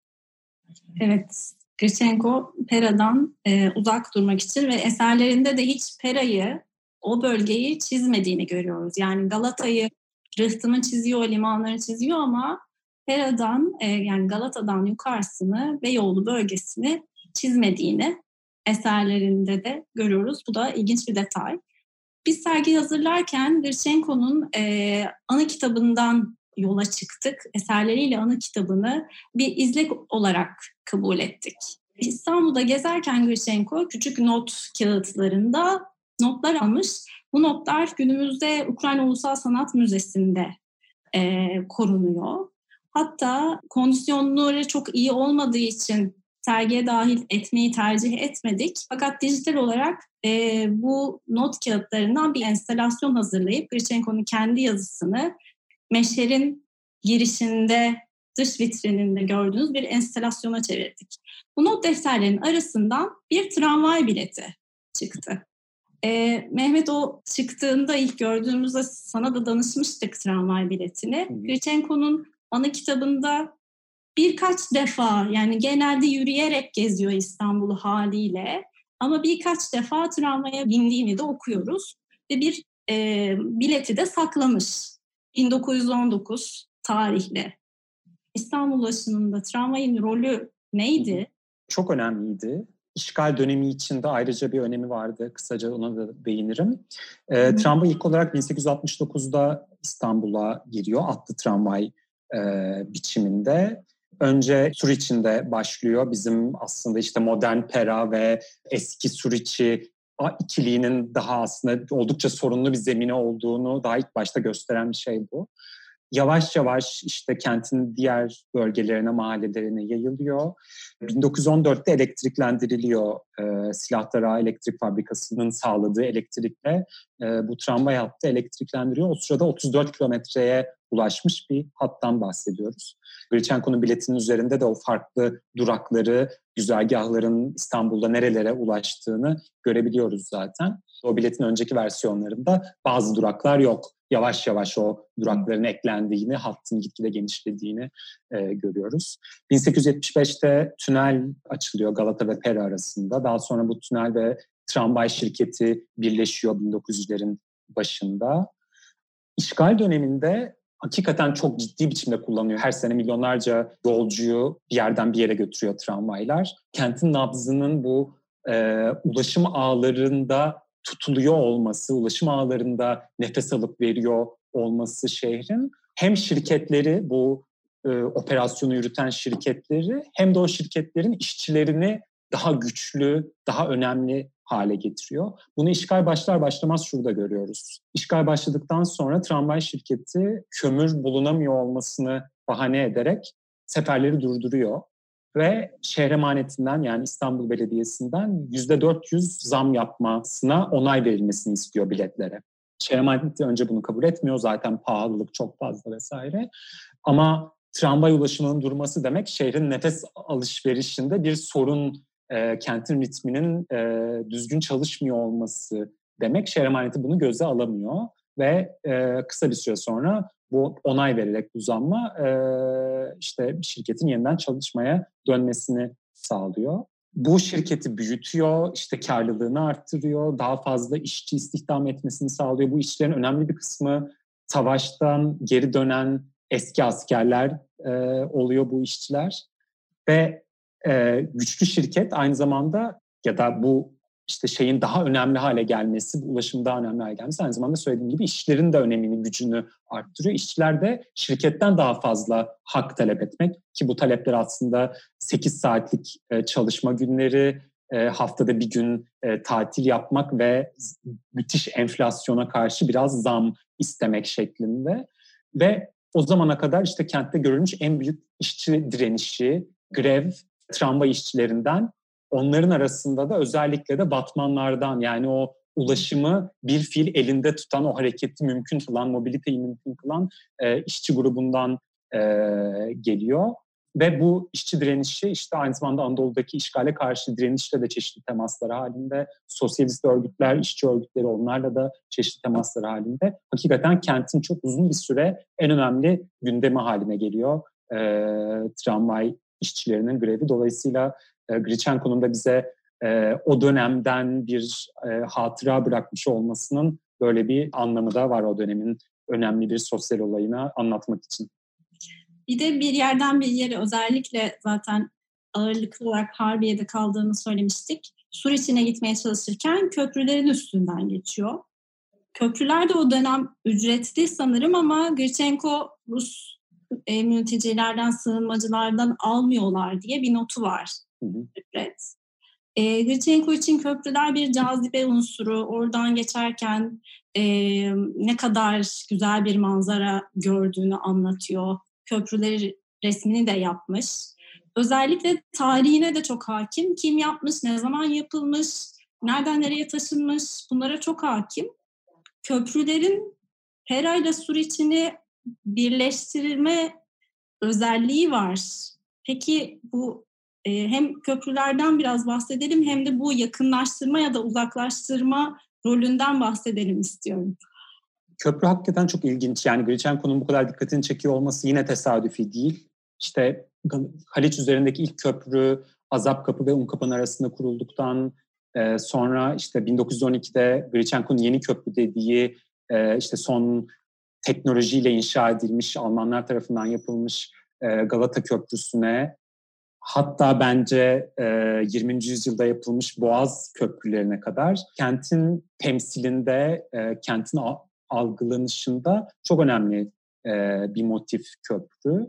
Evet, Grichenko Pera'dan e, uzak durmak için ve eserlerinde de hiç Pera'yı, o bölgeyi çizmediğini görüyoruz. Yani Galata'yı rıhtımı çiziyor, limanları çiziyor ama Pera'dan e, yani Galata'dan yukarısını ve yolu bölgesini çizmediğini eserlerinde de görüyoruz. Bu da ilginç bir detay. Biz sergi hazırlarken Grichenko'nun e, anı kitabından yola çıktık. Eserleriyle anı kitabını bir izlek olarak kabul ettik. İstanbul'da gezerken Grichenko küçük not kağıtlarında notlar almış. Bu notlar günümüzde Ukrayna Ulusal Sanat Müzesi'nde e, korunuyor. Hatta kondisyonları çok iyi olmadığı için sergiye dahil etmeyi tercih etmedik. Fakat dijital olarak e, bu not kağıtlarından bir enstalasyon hazırlayıp Grichenko'nun kendi yazısını Meşer'in girişinde dış vitrininde gördüğünüz bir enstalasyona çevirdik. Bu not defterlerinin arasından bir tramvay bileti çıktı. Ee, Mehmet o çıktığında ilk gördüğümüzde sana da danışmıştık tramvay biletini. Grichenko'nun ana kitabında birkaç defa yani genelde yürüyerek geziyor İstanbul'u haliyle ama birkaç defa tramvaya bindiğini de okuyoruz ve bir e, bileti de saklamış 1919 tarihli. İstanbul aşınında tramvayın rolü neydi? Çok önemliydi. İşgal dönemi içinde ayrıca bir önemi vardı. Kısaca ona da değinirim. E, tramvay ilk olarak 1869'da İstanbul'a giriyor. Atlı tramvay e, biçiminde. Önce Suriç'inde başlıyor. Bizim aslında işte modern Pera ve eski Suriç'i ikiliğinin daha aslında oldukça sorunlu bir zemini olduğunu daha ilk başta gösteren bir şey bu. Yavaş yavaş işte kentin diğer bölgelerine, mahallelerine yayılıyor. 1914'te elektriklendiriliyor e, Silahtara Elektrik Fabrikası'nın sağladığı elektrikle e, bu tramvay hattı elektriklendiriyor. O sırada 34 kilometreye ulaşmış bir hattan bahsediyoruz. Grichenko'nun biletinin üzerinde de o farklı durakları, güzergahların İstanbul'da nerelere ulaştığını görebiliyoruz zaten. O biletin önceki versiyonlarında bazı duraklar yok. Yavaş yavaş o durakların eklendiğini, hattın gitgide genişlediğini e, görüyoruz. 1875'te tünel açılıyor Galata ve Pera arasında. Daha sonra bu tünel ve tramvay şirketi birleşiyor 1900'lerin başında. İşgal döneminde hakikaten çok ciddi biçimde kullanıyor. Her sene milyonlarca yolcuyu bir yerden bir yere götürüyor tramvaylar. Kentin nabzının bu e, ulaşım ağlarında tutuluyor olması, ulaşım ağlarında nefes alıp veriyor olması şehrin hem şirketleri bu e, operasyonu yürüten şirketleri hem de o şirketlerin işçilerini daha güçlü, daha önemli hale getiriyor. Bunu işgal başlar başlamaz şurada görüyoruz. İşgal başladıktan sonra tramvay şirketi kömür bulunamıyor olmasını bahane ederek seferleri durduruyor ve şehir emanetinden yani İstanbul Belediyesi'nden %400 zam yapmasına onay verilmesini istiyor biletlere. Şehir emaneti önce bunu kabul etmiyor zaten pahalılık çok fazla vesaire. Ama tramvay ulaşımının durması demek şehrin nefes alışverişinde bir sorun e, kentin ritminin e, düzgün çalışmıyor olması demek. Şehir emaneti bunu göze alamıyor ve e, kısa bir süre sonra bu onay vererek uzanma e, işte şirketin yeniden çalışmaya dönmesini sağlıyor. Bu şirketi büyütüyor, işte karlılığını arttırıyor, daha fazla işçi istihdam etmesini sağlıyor. Bu işlerin önemli bir kısmı savaştan geri dönen eski askerler e, oluyor bu işçiler. Ve e, güçlü şirket aynı zamanda ya da bu işte şeyin daha önemli hale gelmesi, ulaşım daha önemli hale gelmesi aynı zamanda söylediğim gibi işçilerin de önemini, gücünü arttırıyor. İşçiler de şirketten daha fazla hak talep etmek ki bu talepler aslında 8 saatlik çalışma günleri, haftada bir gün tatil yapmak ve müthiş enflasyona karşı biraz zam istemek şeklinde. Ve o zamana kadar işte kentte görülmüş en büyük işçi direnişi, grev, tramvay işçilerinden Onların arasında da özellikle de Batmanlardan yani o ulaşımı bir fil elinde tutan, o hareketi mümkün kılan, mobiliteyi mümkün kılan e, işçi grubundan e, geliyor. Ve bu işçi direnişi işte aynı zamanda Anadolu'daki işgale karşı direnişle de çeşitli temaslar halinde, sosyalist örgütler, işçi örgütleri onlarla da çeşitli temaslar halinde. Hakikaten kentin çok uzun bir süre en önemli gündemi haline geliyor e, tramvay işçilerinin grevi. Dolayısıyla e, Grichenko'nun da bize e, o dönemden bir e, hatıra bırakmış olmasının böyle bir anlamı da var o dönemin önemli bir sosyal olayına anlatmak için. Bir de bir yerden bir yere özellikle zaten ağırlıklı olarak Harbiye'de kaldığını söylemiştik. Suriçine gitmeye çalışırken köprülerin üstünden geçiyor. Köprüler de o dönem ücretli sanırım ama Grichenko Rus e, mültecilerden, sığınmacılardan almıyorlar diye bir notu var. Evet. E, Gritchenko için köprüler bir cazibe unsuru. Oradan geçerken e, ne kadar güzel bir manzara gördüğünü anlatıyor. Köprüleri resmini de yapmış. Özellikle tarihine de çok hakim. Kim yapmış, ne zaman yapılmış, nereden nereye taşınmış bunlara çok hakim. Köprülerin Pera ile Suriçin'i birleştirilme özelliği var. Peki bu e, hem köprülerden biraz bahsedelim hem de bu yakınlaştırma ya da uzaklaştırma rolünden bahsedelim istiyorum. Köprü hakikaten çok ilginç. Yani Grichenko'nun bu kadar dikkatini çekiyor olması yine tesadüfi değil. İşte Haliç üzerindeki ilk köprü Azap Kapı ve Unkapı'nın arasında kurulduktan e, sonra işte 1912'de Grichenko'nun yeni köprü dediği e, işte son teknolojiyle inşa edilmiş Almanlar tarafından yapılmış e, Galata Köprüsü'ne hatta bence e, 20. yüzyılda yapılmış Boğaz köprülerine kadar kentin temsilinde, e, kentin algılanışında çok önemli e, bir motif köprü.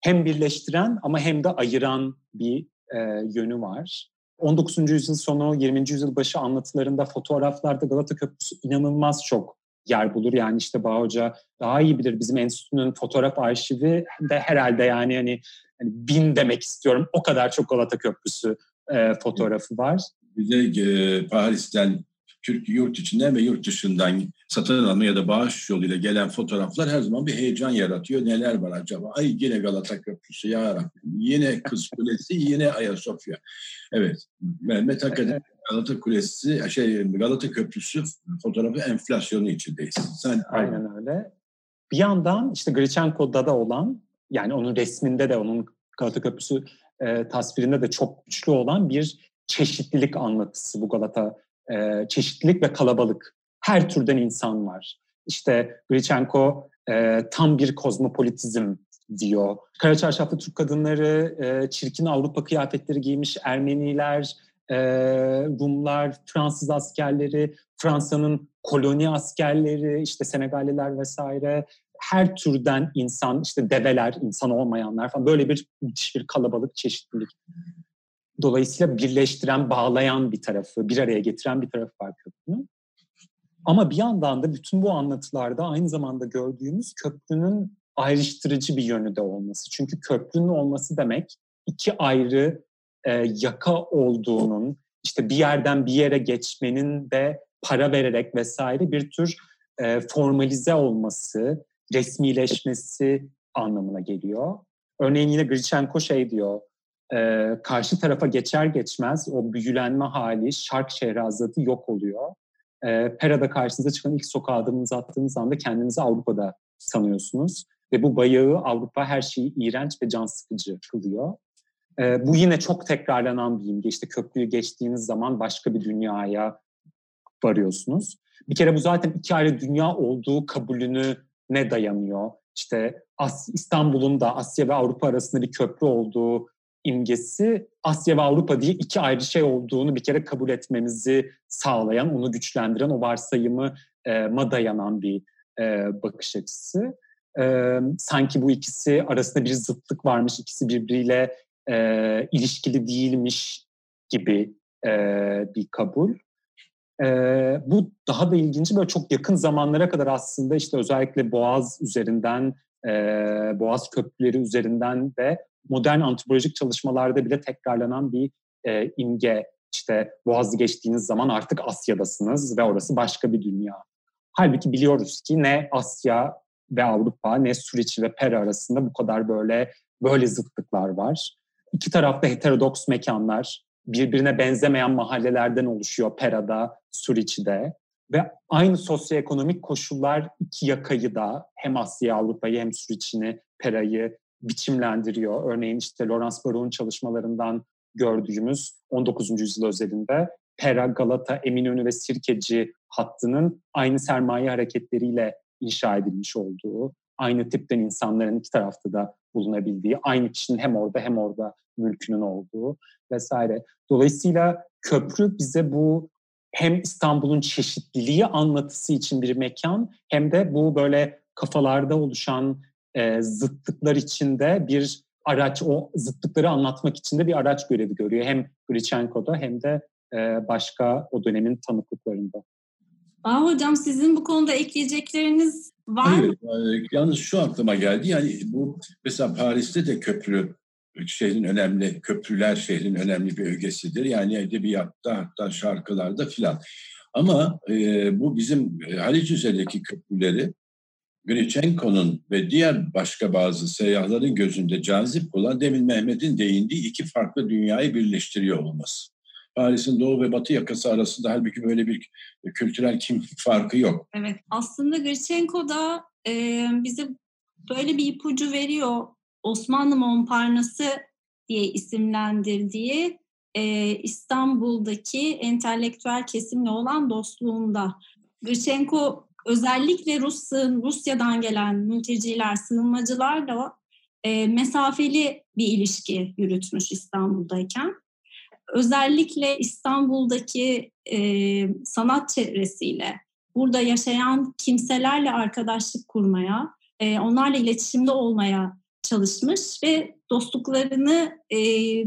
Hem birleştiren ama hem de ayıran bir e, yönü var. 19. yüzyıl sonu, 20. yüzyıl başı anlatılarında, fotoğraflarda Galata Köprüsü inanılmaz çok yer bulur. Yani işte Bağ Hoca daha iyi bilir bizim enstitünün fotoğraf arşivi de herhalde yani hani, hani bin demek istiyorum. O kadar çok Galata Köprüsü e, fotoğrafı var. Bir de e, Paris'ten Türk yurt içinden ve yurt dışından satın alma ya da bağış yoluyla gelen fotoğraflar her zaman bir heyecan yaratıyor. Neler var acaba? Ay yine Galata Köprüsü ya Rabbim. Yine Kız Kulesi, yine Ayasofya. Evet. Mehmet hakikaten Galata Kulesi, şey Galata Köprüsü fotoğrafı enflasyonu içindeyiz. Sen Aynen öyle. Bir yandan işte Grichenko'da da olan yani onun resminde de onun Galata Köprüsü e, tasvirinde de çok güçlü olan bir çeşitlilik anlatısı bu Galata e, çeşitlilik ve kalabalık. Her türden insan var. İşte Grichenko e, tam bir kozmopolitizm diyor. Kara çarşaflı Türk kadınları, e, çirkin Avrupa kıyafetleri giymiş Ermeniler, e, Rumlar, Fransız askerleri, Fransa'nın koloni askerleri, işte Senegaliler vesaire her türden insan, işte develer, insan olmayanlar falan böyle bir müthiş bir kalabalık çeşitlilik. Dolayısıyla birleştiren, bağlayan bir tarafı, bir araya getiren bir tarafı var köprünün. Ama bir yandan da bütün bu anlatılarda aynı zamanda gördüğümüz köprünün ayrıştırıcı bir yönü de olması. Çünkü köprünün olması demek iki ayrı e, yaka olduğunun, işte bir yerden bir yere geçmenin de para vererek vesaire bir tür e, formalize olması, resmileşmesi anlamına geliyor. Örneğin yine Grichenko şey diyor, e, karşı tarafa geçer geçmez o büyülenme hali, şark şehrazatı yok oluyor. Pera'da karşınıza çıkan ilk sokağa adımınızı attığınız anda kendinizi Avrupa'da sanıyorsunuz. Ve bu bayağı Avrupa her şeyi iğrenç ve can sıkıcı kılıyor. E, bu yine çok tekrarlanan bir imge. İşte köprüyü geçtiğiniz zaman başka bir dünyaya varıyorsunuz. Bir kere bu zaten iki ayrı dünya olduğu kabulünü ne dayanıyor? İşte As İstanbul'un da Asya ve Avrupa arasında bir köprü olduğu imgesi Asya ve Avrupa diye iki ayrı şey olduğunu bir kere kabul etmemizi sağlayan, onu güçlendiren, o varsayımı e, ma dayanan bir e, bakış açısı. E, sanki bu ikisi arasında bir zıtlık varmış, ikisi birbiriyle e, ilişkili değilmiş gibi e, bir kabul. E, bu daha da ilginci böyle çok yakın zamanlara kadar aslında işte özellikle Boğaz üzerinden, e, Boğaz köprüleri üzerinden ve modern antropolojik çalışmalarda bile tekrarlanan bir e, imge. İşte Boğaz'ı geçtiğiniz zaman artık Asya'dasınız ve orası başka bir dünya. Halbuki biliyoruz ki ne Asya ve Avrupa ne Suriç ve Pera arasında bu kadar böyle böyle zıtlıklar var. İki tarafta heterodoks mekanlar, birbirine benzemeyen mahallelerden oluşuyor Pera'da, Suriç'de ve aynı sosyoekonomik koşullar iki yakayı da hem Asya Avrupa'yı hem Suriç'ini, Pera'yı biçimlendiriyor. Örneğin işte Lawrence Baruch'un çalışmalarından gördüğümüz 19. yüzyıl özelinde Pera, Galata, Eminönü ve Sirkeci hattının aynı sermaye hareketleriyle inşa edilmiş olduğu, aynı tipten insanların iki tarafta da bulunabildiği, aynı kişinin hem orada hem orada mülkünün olduğu vesaire. Dolayısıyla köprü bize bu hem İstanbul'un çeşitliliği anlatısı için bir mekan hem de bu böyle kafalarda oluşan e, zıtlıklar içinde bir araç, o zıtlıkları anlatmak için de bir araç görevi görüyor. Hem Grichenko'da hem de e, başka o dönemin tanıklıklarında. Aa, hocam sizin bu konuda ekleyecekleriniz var mı? Evet, yalnız şu aklıma geldi. Yani bu mesela Paris'te de köprü şehrin önemli, köprüler şehrin önemli bir ögesidir. Yani edebiyatta hatta şarkılarda filan. Ama e, bu bizim e, Haliç üzerindeki köprüleri Grichenko'nun ve diğer başka bazı seyyahların gözünde cazip olan demin Mehmet'in değindiği iki farklı dünyayı birleştiriyor olması. Paris'in doğu ve batı yakası arasında halbuki böyle bir kültürel kimlik farkı yok. Evet aslında Grichenko da e, bize böyle bir ipucu veriyor. Osmanlı Montparnasse diye isimlendirdiği e, İstanbul'daki entelektüel kesimle olan dostluğunda. Grichenko özellikle Rus Rusya'dan gelen mülteciler, sığınmacılarla e, mesafeli bir ilişki yürütmüş İstanbul'dayken. Özellikle İstanbul'daki e, sanat çevresiyle, burada yaşayan kimselerle arkadaşlık kurmaya, e, onlarla iletişimde olmaya çalışmış ve dostluklarını e,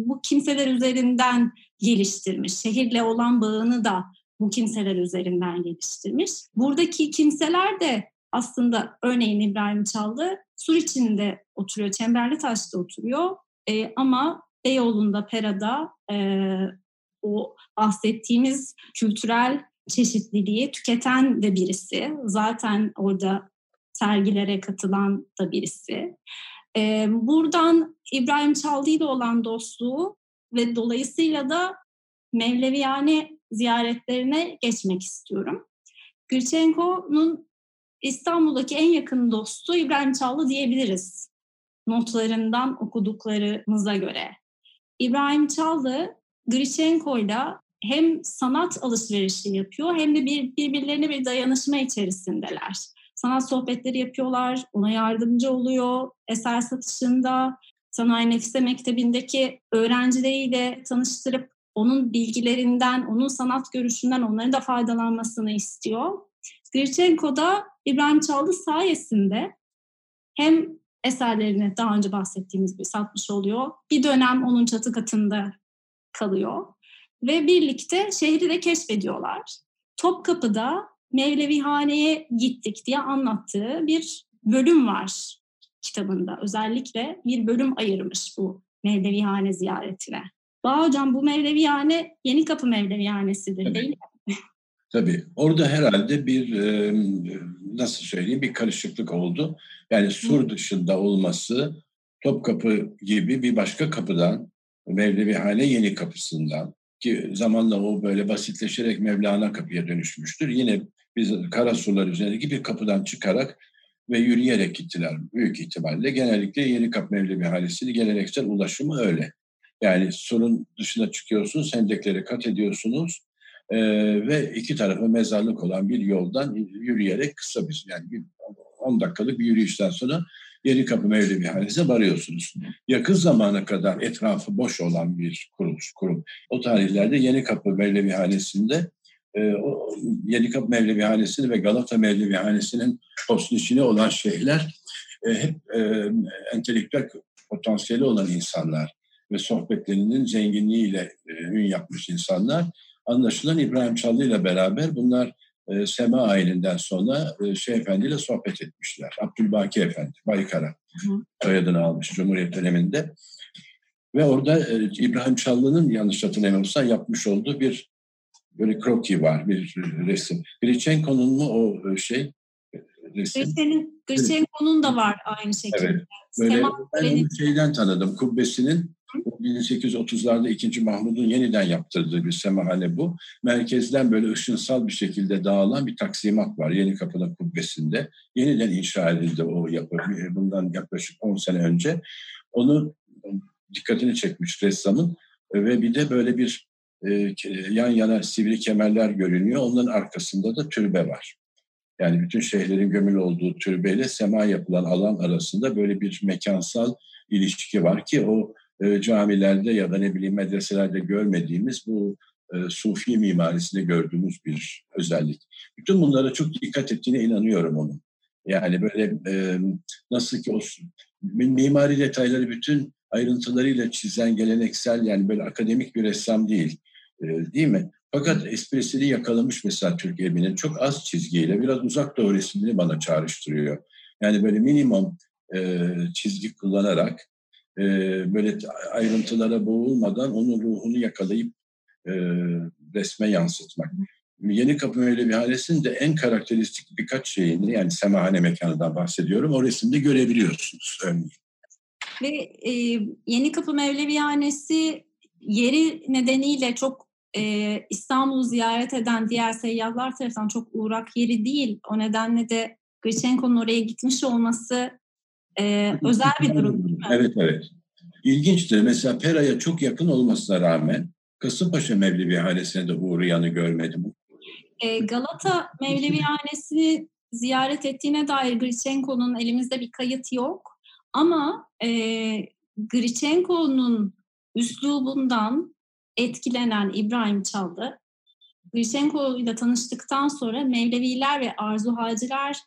bu kimseler üzerinden geliştirmiş. Şehirle olan bağını da bu kimseler üzerinden geliştirmiş. Buradaki kimseler de aslında örneğin İbrahim Çaldı Sur içinde oturuyor, Çemberli Taş'ta oturuyor e, ama Beyoğlu'nda, Pera'da e, o bahsettiğimiz kültürel çeşitliliği tüketen de birisi. Zaten orada sergilere katılan da birisi. E, buradan İbrahim Çaldı ile olan dostluğu ve dolayısıyla da Mevleviyane ziyaretlerine geçmek istiyorum. Gülçenko'nun İstanbul'daki en yakın dostu İbrahim Çallı diyebiliriz. Notlarından okuduklarımıza göre. İbrahim Çallı Grichenko'yla hem sanat alışverişi yapıyor hem de bir, birbirlerine bir dayanışma içerisindeler. Sanat sohbetleri yapıyorlar, ona yardımcı oluyor eser satışında. Sanayi Nefise Mektebi'ndeki öğrencileriyle tanıştırıp onun bilgilerinden, onun sanat görüşünden onların da faydalanmasını istiyor. Grichenko da İbrahim Çaldı sayesinde hem eserlerini daha önce bahsettiğimiz gibi satmış oluyor. Bir dönem onun çatı katında kalıyor ve birlikte şehri de keşfediyorlar. Topkapı'da Mevlevihane'ye gittik diye anlattığı bir bölüm var kitabında. Özellikle bir bölüm ayırmış bu Mevlevihane ziyaretine. Bağ Hocam bu Mevlevihane Yeni Kapı Mevlevihanesi'dir evet. değil mi? Tabii. Orada herhalde bir nasıl söyleyeyim bir karışıklık oldu. Yani sur dışında olması Topkapı gibi bir başka kapıdan Mevlevihane Yeni Kapısı'ndan ki zamanla o böyle basitleşerek Mevlana kapıya dönüşmüştür. Yine biz Karasurlar üzerindeki bir kapıdan çıkarak ve yürüyerek gittiler büyük ihtimalle. Genellikle Yeni Kapı Mevlevihanesi'nin geleneksel ulaşımı öyle. Yani surun dışına çıkıyorsunuz, hendekleri kat ediyorsunuz e, ve iki tarafı mezarlık olan bir yoldan yürüyerek kısa bir yani bir 10 dakikalık bir yürüyüşten sonra Yeni Kapı Mevlevihanesi'ne varıyorsunuz. Yakın zamana kadar etrafı boş olan bir kuruluş, kurum. O tarihlerde Yeni Kapı Mevlevihanesi'nde e, o Yeni Kapı Mevlevihanesi'ni ve Galata Mevlevihanesi'nin post içine olan şeyler e, hep e, entelektüel potansiyeli olan insanlar ve sohbetlerinin zenginliğiyle e, ün yapmış insanlar. Anlaşılan İbrahim Çallı ile beraber bunlar e, Sema ayininden sonra e, şey Efendi ile sohbet etmişler. Abdülbaki Efendi, Baykara soyadını almış Cumhuriyet döneminde. Ve orada e, İbrahim Çallı'nın yanlış hatırlamıyorsam yapmış olduğu bir böyle kroki var, bir resim. Grichenko'nun mu o e, şey resim? Grichenko'nun da var aynı şekilde. Evet. Böyle Sema ben şeyden tanıdım. Kubbesinin 1830'larda 2. Mahmud'un yeniden yaptırdığı bir semahane bu. Merkezden böyle ışınsal bir şekilde dağılan bir taksimat var Yeni Kapı'nın kubbesinde. Yeniden inşa edildi o yapı bundan yaklaşık 10 sene önce. Onu dikkatini çekmiş ressamın ve bir de böyle bir e, yan yana sivri kemerler görünüyor. Onların arkasında da türbe var. Yani bütün şeyhlerin gömülü olduğu türbeyle sema yapılan alan arasında böyle bir mekansal ilişki var ki o e, camilerde ya da ne bileyim medreselerde görmediğimiz bu e, sufi mimarisinde gördüğümüz bir özellik. Bütün bunlara çok dikkat ettiğine inanıyorum onun. Yani böyle e, nasıl ki o mimari detayları bütün ayrıntılarıyla çizen geleneksel yani böyle akademik bir ressam değil. E, değil mi? Fakat esprisini yakalamış mesela Türk evinin çok az çizgiyle biraz uzak doğu resmini bana çağrıştırıyor. Yani böyle minimum e, çizgi kullanarak e, böyle ayrıntılara boğulmadan onun ruhunu yakalayıp e, resme yansıtmak. Yeni Kapı öyle bir hanesinin de en karakteristik birkaç şeyini yani semahane mekanından bahsediyorum. O resimde görebiliyorsunuz örneğin. Ve e, Yeni Kapı Mevlevihanesi yeri nedeniyle çok e, İstanbul'u ziyaret eden diğer seyyahlar tarafından çok uğrak yeri değil. O nedenle de Grichenko'nun oraya gitmiş olması e, özel bir durum değil mi? Evet, evet. İlginçtir. Mesela Pera'ya çok yakın olmasına rağmen Kasımpaşa Mevlevihanesi'ne de uğrayanı görmedim. E, Galata Mevlevihanesi'ni ziyaret ettiğine dair Grichenko'nun elimizde bir kayıt yok. Ama e, Grichenko'nun üslubundan etkilenen İbrahim Çaldı, Grichenko ile tanıştıktan sonra Mevleviler ve Arzu Haciler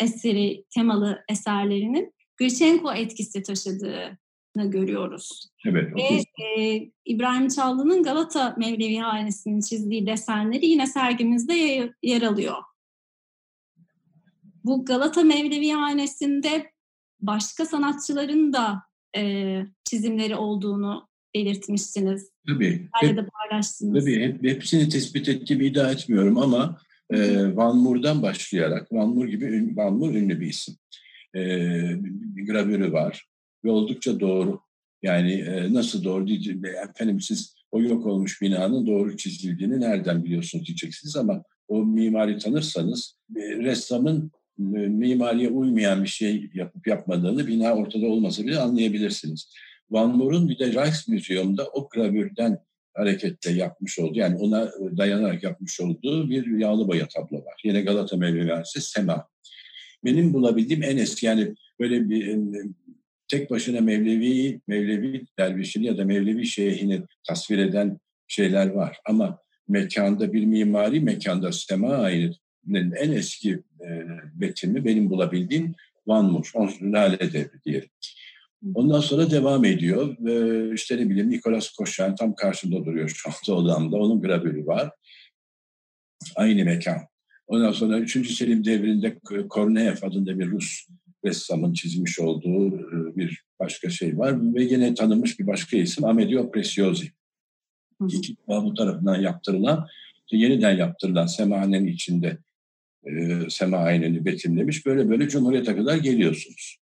eseri temalı eserlerinin Grishenko etkisi taşıdığını görüyoruz. Evet. Ve e, İbrahim Çallı'nın Galata Mevlevi hanesinin çizdiği desenleri yine sergimizde yer alıyor. Bu Galata Mevlevi hanesinde başka sanatçıların da e, çizimleri olduğunu belirtmiştiniz. Tabii. Hep, paylaştınız. Tabii hep, hepsini tespit ettiğimi iddia etmiyorum ama e, Van Moor'dan başlayarak, Van Moor gibi Van Moor ünlü bir isim. E, bir gravürü var ve oldukça doğru. Yani e, nasıl doğru diyeceğim, efendim siz o yok olmuş binanın doğru çizildiğini nereden biliyorsunuz diyeceksiniz ama o mimari tanırsanız e, ressamın e, mimariye uymayan bir şey yapıp yapmadığını bina ortada olmasa bile anlayabilirsiniz. Van Moor'un bir de Rijksmuseum'da o gravürden hareketle yapmış olduğu yani ona dayanarak yapmış olduğu bir yağlı boya tablo var. Yine Galata Mevlevi Sema. Benim bulabildiğim en eski yani böyle bir tek başına Mevlevi, Mevlevi dervişini ya da Mevlevi şeyhini tasvir eden şeyler var. Ama mekanda bir mimari mekanda sema ayetinin en eski e, betimini benim bulabildiğim Van Moor, Lale Devri diyelim. Ondan sonra devam ediyor. Ve işte ne bileyim Nikolas Koşan tam karşımda duruyor şu anda odamda. Onun gravürü var. Aynı mekan. Ondan sonra 3. Selim devrinde Korneev adında bir Rus ressamın çizmiş olduğu e, bir başka şey var. Ve yine tanınmış bir başka isim Amedio Preciosi. İki Mahmut tarafından yaptırılan, yeniden yaptırılan Semahane'nin içinde e, Semahane'ni betimlemiş. Böyle böyle Cumhuriyet'e kadar geliyorsunuz.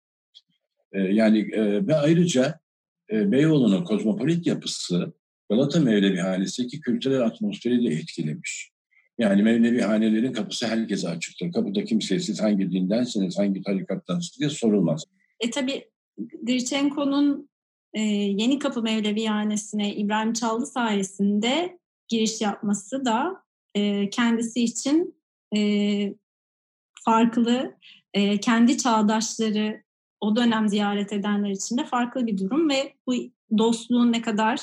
Yani e, ve ayrıca e, Beyoğlu'nun kozmopolit yapısı Galata Mevlevi Hanesi'ndeki kültürel atmosferi de etkilemiş. Yani Mevlevi hanelerin kapısı herkese açıktır. Kapıda kimseye siz hangi dindensiniz, hangi tarikattansınız diye sorulmaz. E tabi Grichenko'nun e, Yeni Kapı Mevlevi Hanesi'ne İbrahim Çallı sayesinde giriş yapması da e, kendisi için e, farklı, e, kendi çağdaşları o dönem ziyaret edenler için de farklı bir durum ve bu dostluğun ne kadar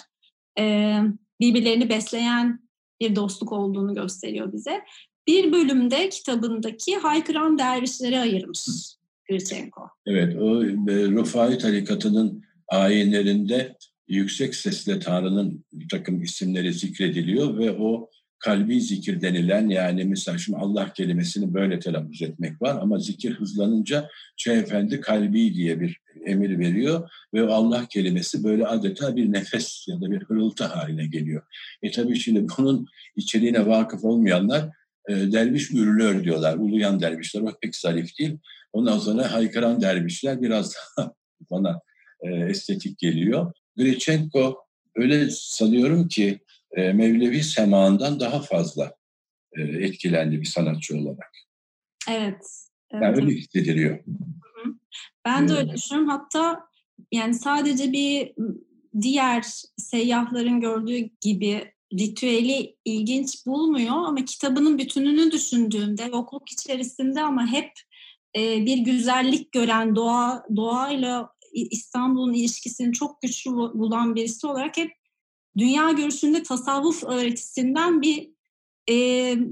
e, birbirlerini besleyen bir dostluk olduğunu gösteriyor bize. Bir bölümde kitabındaki haykıran dervişleri ayırmış Grichenko. Evet, o e, Rufai tarikatının ayinlerinde yüksek sesle Tanrı'nın bir takım isimleri zikrediliyor ve o kalbi zikir denilen yani mesela şimdi Allah kelimesini böyle telaffuz etmek var ama zikir hızlanınca Şeyh Efendi kalbi diye bir emir veriyor ve Allah kelimesi böyle adeta bir nefes ya da bir hırıltı haline geliyor. E tabii şimdi bunun içeriğine vakıf olmayanlar e, derviş ürülör diyorlar. Uluyan dervişler o pek zarif değil. Ondan sonra haykıran dervişler biraz daha bana e, estetik geliyor. Grechenko öyle sanıyorum ki e, Mevlevi semağından daha fazla e, etkilendi bir sanatçı olarak. Evet. evet. Yani öyle hissediliyor. Ben de öyle düşünüyorum. Hatta yani sadece bir diğer seyyahların gördüğü gibi ritüeli ilginç bulmuyor ama kitabının bütününü düşündüğümde yokluk içerisinde ama hep e, bir güzellik gören doğa doğayla İstanbul'un ilişkisini çok güçlü bulan birisi olarak hep dünya görüşünde tasavvuf öğretisinden bir e,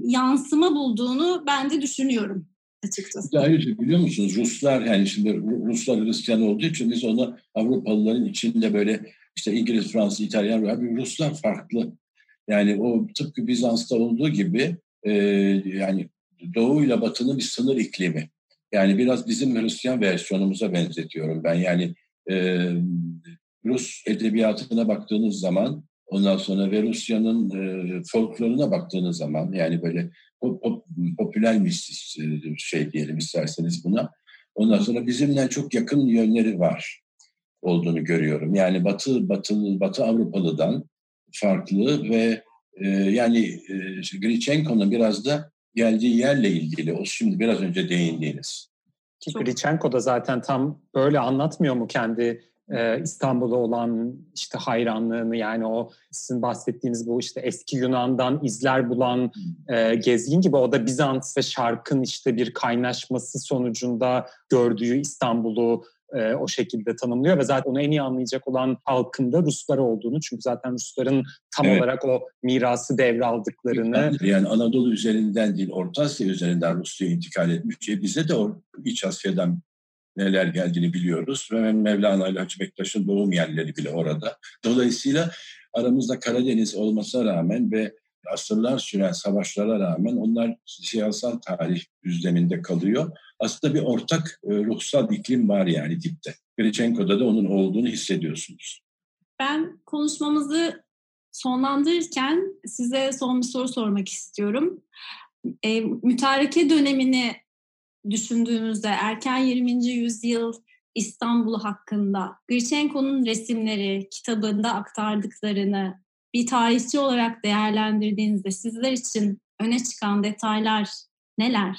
yansıma bulduğunu ben de düşünüyorum açıkçası. Ayrıca biliyor musunuz Ruslar yani şimdi Ruslar Hristiyan olduğu için biz onu Avrupalıların içinde böyle işte İngiliz, Fransız, İtalyan, Ruslar farklı. Yani o tıpkı Bizans'ta olduğu gibi e, yani Doğu ile Batı'nın bir sınır iklimi. Yani biraz bizim Hristiyan versiyonumuza benzetiyorum ben. Yani e, Rus edebiyatına baktığınız zaman Ondan sonra ve Rusya'nın e, folkloruna baktığınız zaman yani böyle pop, pop, popüler mistis şey diyelim isterseniz buna. Ondan sonra bizimle çok yakın yönleri var olduğunu görüyorum. Yani Batı Batı Batı Avrupalı'dan farklı ve e, yani e, Grichenko'nun biraz da geldiği yerle ilgili o şimdi biraz önce değindiğiniz. Ki Grichenko da zaten tam böyle anlatmıyor mu kendi e, İstanbul'a olan işte hayranlığını yani o sizin bahsettiğiniz bu işte eski Yunan'dan izler bulan e, gezgin gibi o da Bizans ve Şark'ın işte bir kaynaşması sonucunda gördüğü İstanbul'u e, o şekilde tanımlıyor ve zaten onu en iyi anlayacak olan halkın da Ruslar olduğunu çünkü zaten Rusların tam evet. olarak o mirası devraldıklarını. Yani Anadolu üzerinden değil Orta Asya üzerinden Rusya'ya intikal etmiş. E bize de o İç Asya'dan neler geldiğini biliyoruz. Ve Mevlana ile Hacı Bektaş'ın doğum yerleri bile orada. Dolayısıyla aramızda Karadeniz olmasına rağmen ve asırlar süren savaşlara rağmen onlar siyasal tarih düzleminde kalıyor. Aslında bir ortak e, ruhsal iklim var yani dipte. Grichenko'da da onun olduğunu hissediyorsunuz. Ben konuşmamızı sonlandırırken size son bir soru sormak istiyorum. E, mütareke dönemini düşündüğümüzde erken 20. yüzyıl İstanbul hakkında Grichenko'nun resimleri, kitabında aktardıklarını bir tarihçi olarak değerlendirdiğinizde sizler için öne çıkan detaylar neler?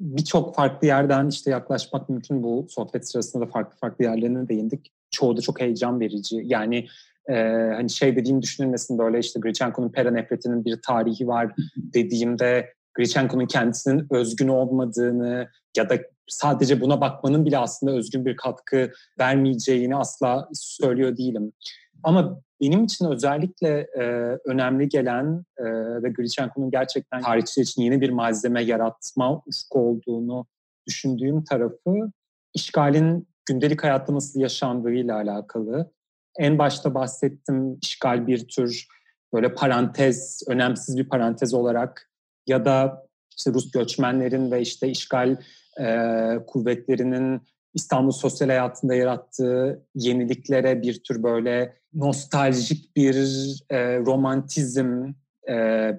Birçok farklı yerden işte yaklaşmak mümkün bu sohbet sırasında da farklı farklı yerlerine değindik. Çoğu da çok heyecan verici. Yani e, hani şey dediğim düşünülmesin böyle işte Grichenko'nun pera nefretinin bir tarihi var dediğimde Grichenko'nun kendisinin özgün olmadığını ya da sadece buna bakmanın bile aslında özgün bir katkı vermeyeceğini asla söylüyor değilim. Ama benim için özellikle e, önemli gelen e, ve Grichenko'nun gerçekten tarihçiler için yeni bir malzeme yaratma ufku olduğunu düşündüğüm tarafı işgalin gündelik hayatta nasıl yaşandığıyla alakalı. En başta bahsettim işgal bir tür böyle parantez, önemsiz bir parantez olarak ya da işte Rus göçmenlerin ve işte işgal e, kuvvetlerinin İstanbul sosyal hayatında yarattığı yeniliklere bir tür böyle nostaljik bir e, romantizm e,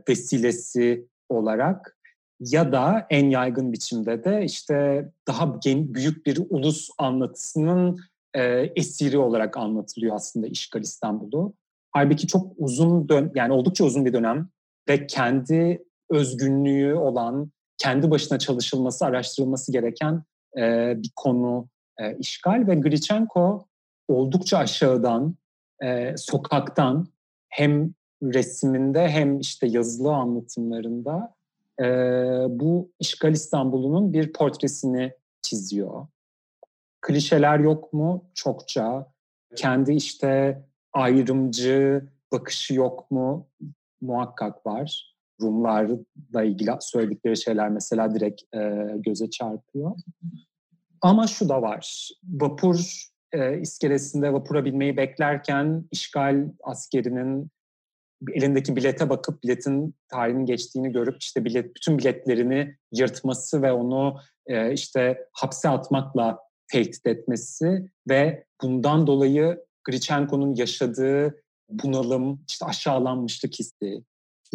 vesilesi olarak ya da en yaygın biçimde de işte daha gen, büyük bir ulus anlatısının e, esiri olarak anlatılıyor aslında işgal İstanbul'u. Halbuki çok uzun dön yani oldukça uzun bir dönem ve kendi özgünlüğü olan, kendi başına çalışılması, araştırılması gereken e, bir konu e, işgal ve Grichenko oldukça aşağıdan, e, sokaktan hem resiminde hem işte yazılı anlatımlarında e, bu işgal İstanbul'unun bir portresini çiziyor. Klişeler yok mu? Çokça. Kendi işte ayrımcı bakışı yok mu? Muhakkak var. Rumlarla ilgili söyledikleri şeyler mesela direkt e, göze çarpıyor. Ama şu da var. Vapur e, iskelesinde vapura binmeyi beklerken işgal askerinin elindeki bilete bakıp biletin tarihinin geçtiğini görüp işte bilet bütün biletlerini yırtması ve onu e, işte hapse atmakla tehdit etmesi ve bundan dolayı Grichenko'nun yaşadığı bunalım, işte aşağılanmışlık hissi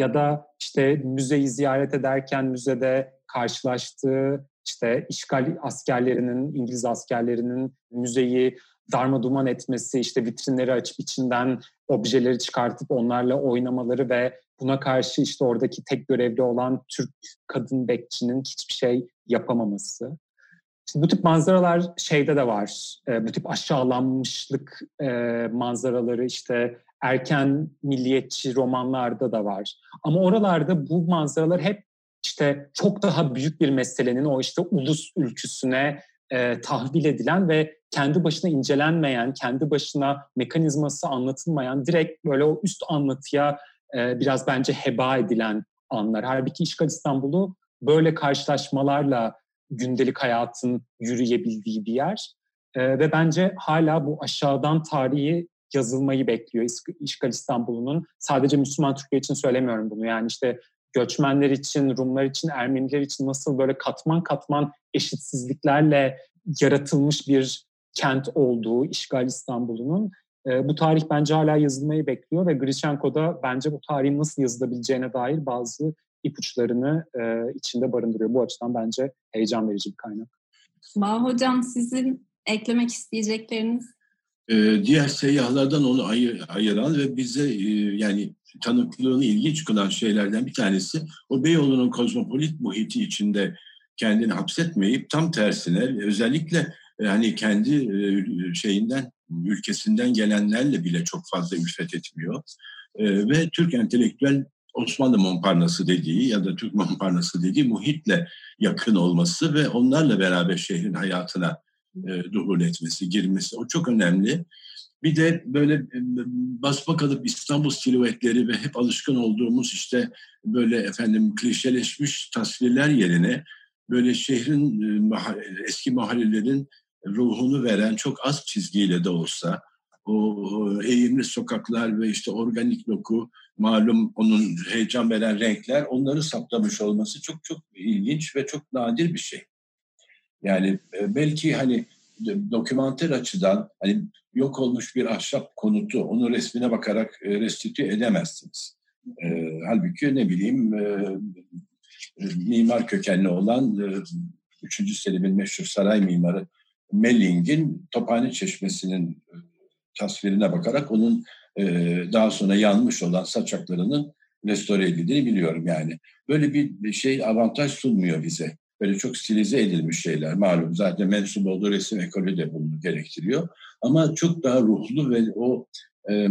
ya da işte müzeyi ziyaret ederken müzede karşılaştığı işte işgal askerlerinin, İngiliz askerlerinin müzeyi darma duman etmesi, işte vitrinleri açıp içinden objeleri çıkartıp onlarla oynamaları ve buna karşı işte oradaki tek görevli olan Türk kadın bekçinin hiçbir şey yapamaması. Şimdi bu tip manzaralar şeyde de var. E, bu tip aşağılanmışlık e, manzaraları işte erken milliyetçi romanlarda da var. Ama oralarda bu manzaralar hep işte çok daha büyük bir meselenin o işte ulus ülküsüne e, tahvil edilen ve kendi başına incelenmeyen, kendi başına mekanizması anlatılmayan, direkt böyle o üst anlatıya e, biraz bence heba edilen anlar. Halbuki İşgal İstanbul'u böyle karşılaşmalarla gündelik hayatın yürüyebildiği bir yer. E, ve bence hala bu aşağıdan tarihi yazılmayı bekliyor İşgal İstanbul'un. Sadece Müslüman Türkiye için söylemiyorum bunu. Yani işte göçmenler için, Rumlar için, Ermeniler için nasıl böyle katman katman eşitsizliklerle yaratılmış bir kent olduğu işgal İstanbul'un e, bu tarih bence hala yazılmayı bekliyor ve Grichenko da bence bu tarihin nasıl yazılabileceğine dair bazı ipuçlarını e, içinde barındırıyor. Bu açıdan bence heyecan verici bir kaynak. Bağ Hocam sizin eklemek isteyecekleriniz? Ee, diğer seyyahlardan onu ayır, ayıran ve bize e, yani tanıklığını ilginç kılan şeylerden bir tanesi o Beyoğlu'nun kozmopolit muhiti içinde kendini hapsetmeyip tam tersine özellikle hani kendi e, şeyinden ülkesinden gelenlerle bile çok fazla ülfet etmiyor. E, ve Türk entelektüel Osmanlı Montparnasse dediği ya da Türk Montparnasse dediği muhitle yakın olması ve onlarla beraber şehrin hayatına e, duhul etmesi, girmesi o çok önemli. Bir de böyle e, basma kalıp İstanbul silüetleri ve hep alışkın olduğumuz işte böyle efendim klişeleşmiş tasvirler yerine böyle şehrin eski mahallelerin ruhunu veren çok az çizgiyle de olsa o eğimli sokaklar ve işte organik doku malum onun heyecan veren renkler onları saplamış olması çok çok ilginç ve çok nadir bir şey. Yani belki hani dokümanter açıdan hani yok olmuş bir ahşap konutu onu resmine bakarak restitü edemezsiniz. E, halbuki ne bileyim e, mimar kökenli olan e, 3. Selim'in meşhur saray mimarı Melling'in Tophane Çeşmesi'nin e, tasvirine bakarak onun e, daha sonra yanmış olan saçaklarının restore edildiğini biliyorum yani. Böyle bir şey avantaj sunmuyor bize. Böyle çok stilize edilmiş şeyler malum. Zaten mensup olduğu resim ekolü de bunu gerektiriyor. Ama çok daha ruhlu ve o e,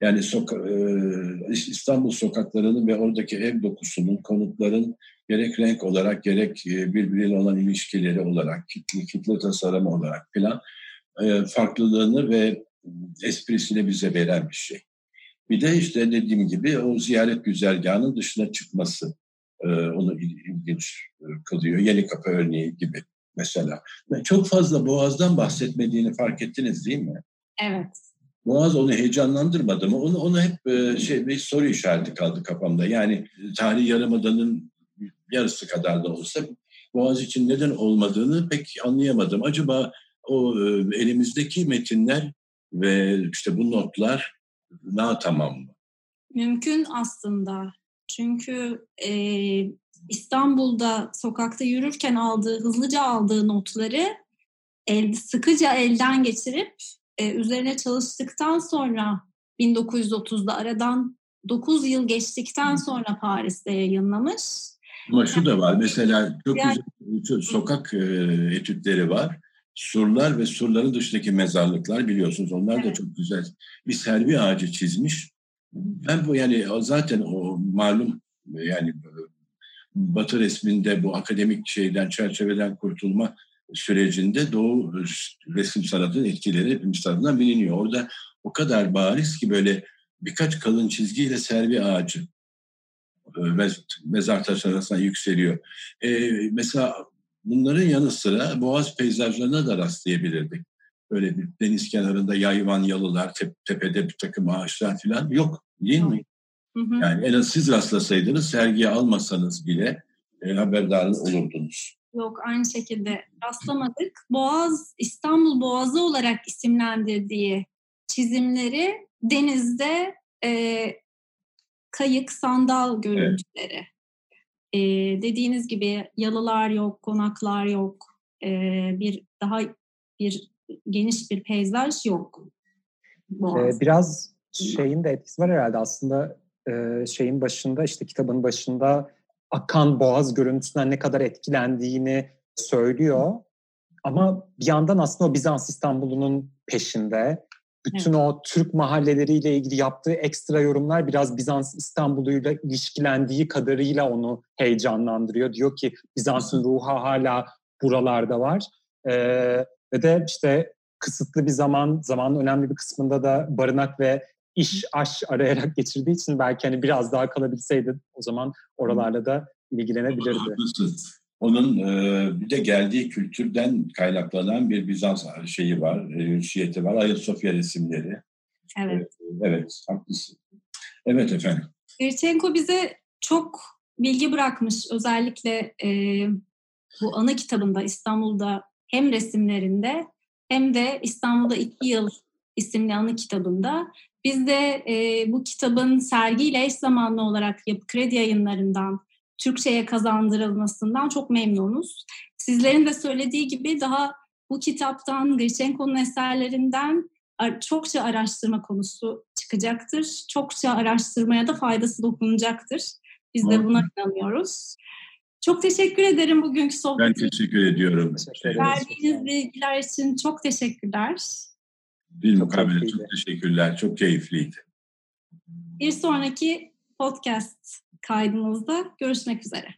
yani soka, e, İstanbul sokaklarının ve oradaki ev dokusunun, konutların gerek renk olarak gerek e, birbiriyle olan ilişkileri olarak, kitle, kitle tasarımı olarak falan e, farklılığını ve esprisini bize veren bir şey. Bir de işte dediğim gibi o ziyaret güzergahının dışına çıkması onu ilginç e, kılıyor. Yeni Kapı örneği gibi mesela. Çok fazla Boğaz'dan bahsetmediğini fark ettiniz değil mi? Evet. Boğaz onu heyecanlandırmadı mı? Onu, onu hep e, şey bir soru işareti kaldı kafamda. Yani tarih yarımadanın yarısı kadar da olsa Boğaz için neden olmadığını pek anlayamadım. Acaba o e, elimizdeki metinler ve işte bu notlar daha tamam mı? Mümkün aslında. Çünkü e, İstanbul'da sokakta yürürken aldığı, hızlıca aldığı notları el, sıkıca elden geçirip e, üzerine çalıştıktan sonra 1930'da aradan 9 yıl geçtikten sonra Paris'te yayınlamış. Ama şu da var mesela çok yani, güzel sokak e, etütleri var. Surlar ve surların dışındaki mezarlıklar biliyorsunuz onlar evet. da çok güzel. Bir servi ağacı çizmiş. Ben bu yani zaten o malum yani Batı resminde bu akademik şeyden çerçeveden kurtulma sürecinde Doğu resim sanatının etkileri hepimiz tarafından biliniyor. Orada o kadar bariz ki böyle birkaç kalın çizgiyle servi ağacı e, mezar taşı arasına yükseliyor. Ee, mesela bunların yanı sıra Boğaz peyzajlarına da rastlayabilirdik. Böyle bir deniz kenarında yayvan yalılar, tepede bir takım ağaçlar falan yok değil mi? Hı hı. Yani en az siz rastlasaydınız, sergiye almasanız bile e, haberdar olurdunuz. Yok aynı şekilde rastlamadık. Boğaz, İstanbul Boğazı olarak isimlendirdiği çizimleri denizde e, kayık, sandal görüntüleri. Evet. E, dediğiniz gibi yalılar yok, konaklar yok, e, bir daha bir geniş bir peyzaj yok. Boğaz. Ee, biraz şeyin de etkisi var herhalde aslında e, şeyin başında işte kitabın başında akan boğaz görüntüsünden ne kadar etkilendiğini söylüyor. Ama bir yandan aslında o Bizans İstanbul'unun peşinde. Bütün evet. o Türk mahalleleriyle ilgili yaptığı ekstra yorumlar biraz Bizans İstanbul'uyla ilişkilendiği kadarıyla onu heyecanlandırıyor. Diyor ki Bizans'ın ruhu hala buralarda var. Ee, ve de işte kısıtlı bir zaman, zamanın önemli bir kısmında da barınak ve iş aş arayarak geçirdiği için belki hani biraz daha kalabilseydi o zaman oralarla da ilgilenebilirdi. Onun e, bir de geldiği kültürden kaynaklanan bir Bizans şeyi var, hüsiyeti var. Ayasofya resimleri. Evet. E, evet, haklısın. Evet efendim. Virchenko bize çok bilgi bırakmış. Özellikle e, bu ana kitabında İstanbul'da hem resimlerinde hem de İstanbul'da iki yıl isimli anı kitabında biz de e, bu kitabın sergiyle eş zamanlı olarak Yapı Kredi yayınlarından Türkçe'ye kazandırılmasından çok memnunuz. Sizlerin de söylediği gibi daha bu kitaptan, Grichenko'nun eserlerinden çokça araştırma konusu çıkacaktır. Çokça araştırmaya da faydası dokunacaktır. Biz de buna inanıyoruz. Çok teşekkür ederim bugünkü sohbet Ben teşekkür ediyorum. Verdiğiniz bilgiler için çok teşekkürler. Bir mukabele çok teşekkürler. Çok keyifliydi. Bir sonraki podcast kaydımızda görüşmek üzere.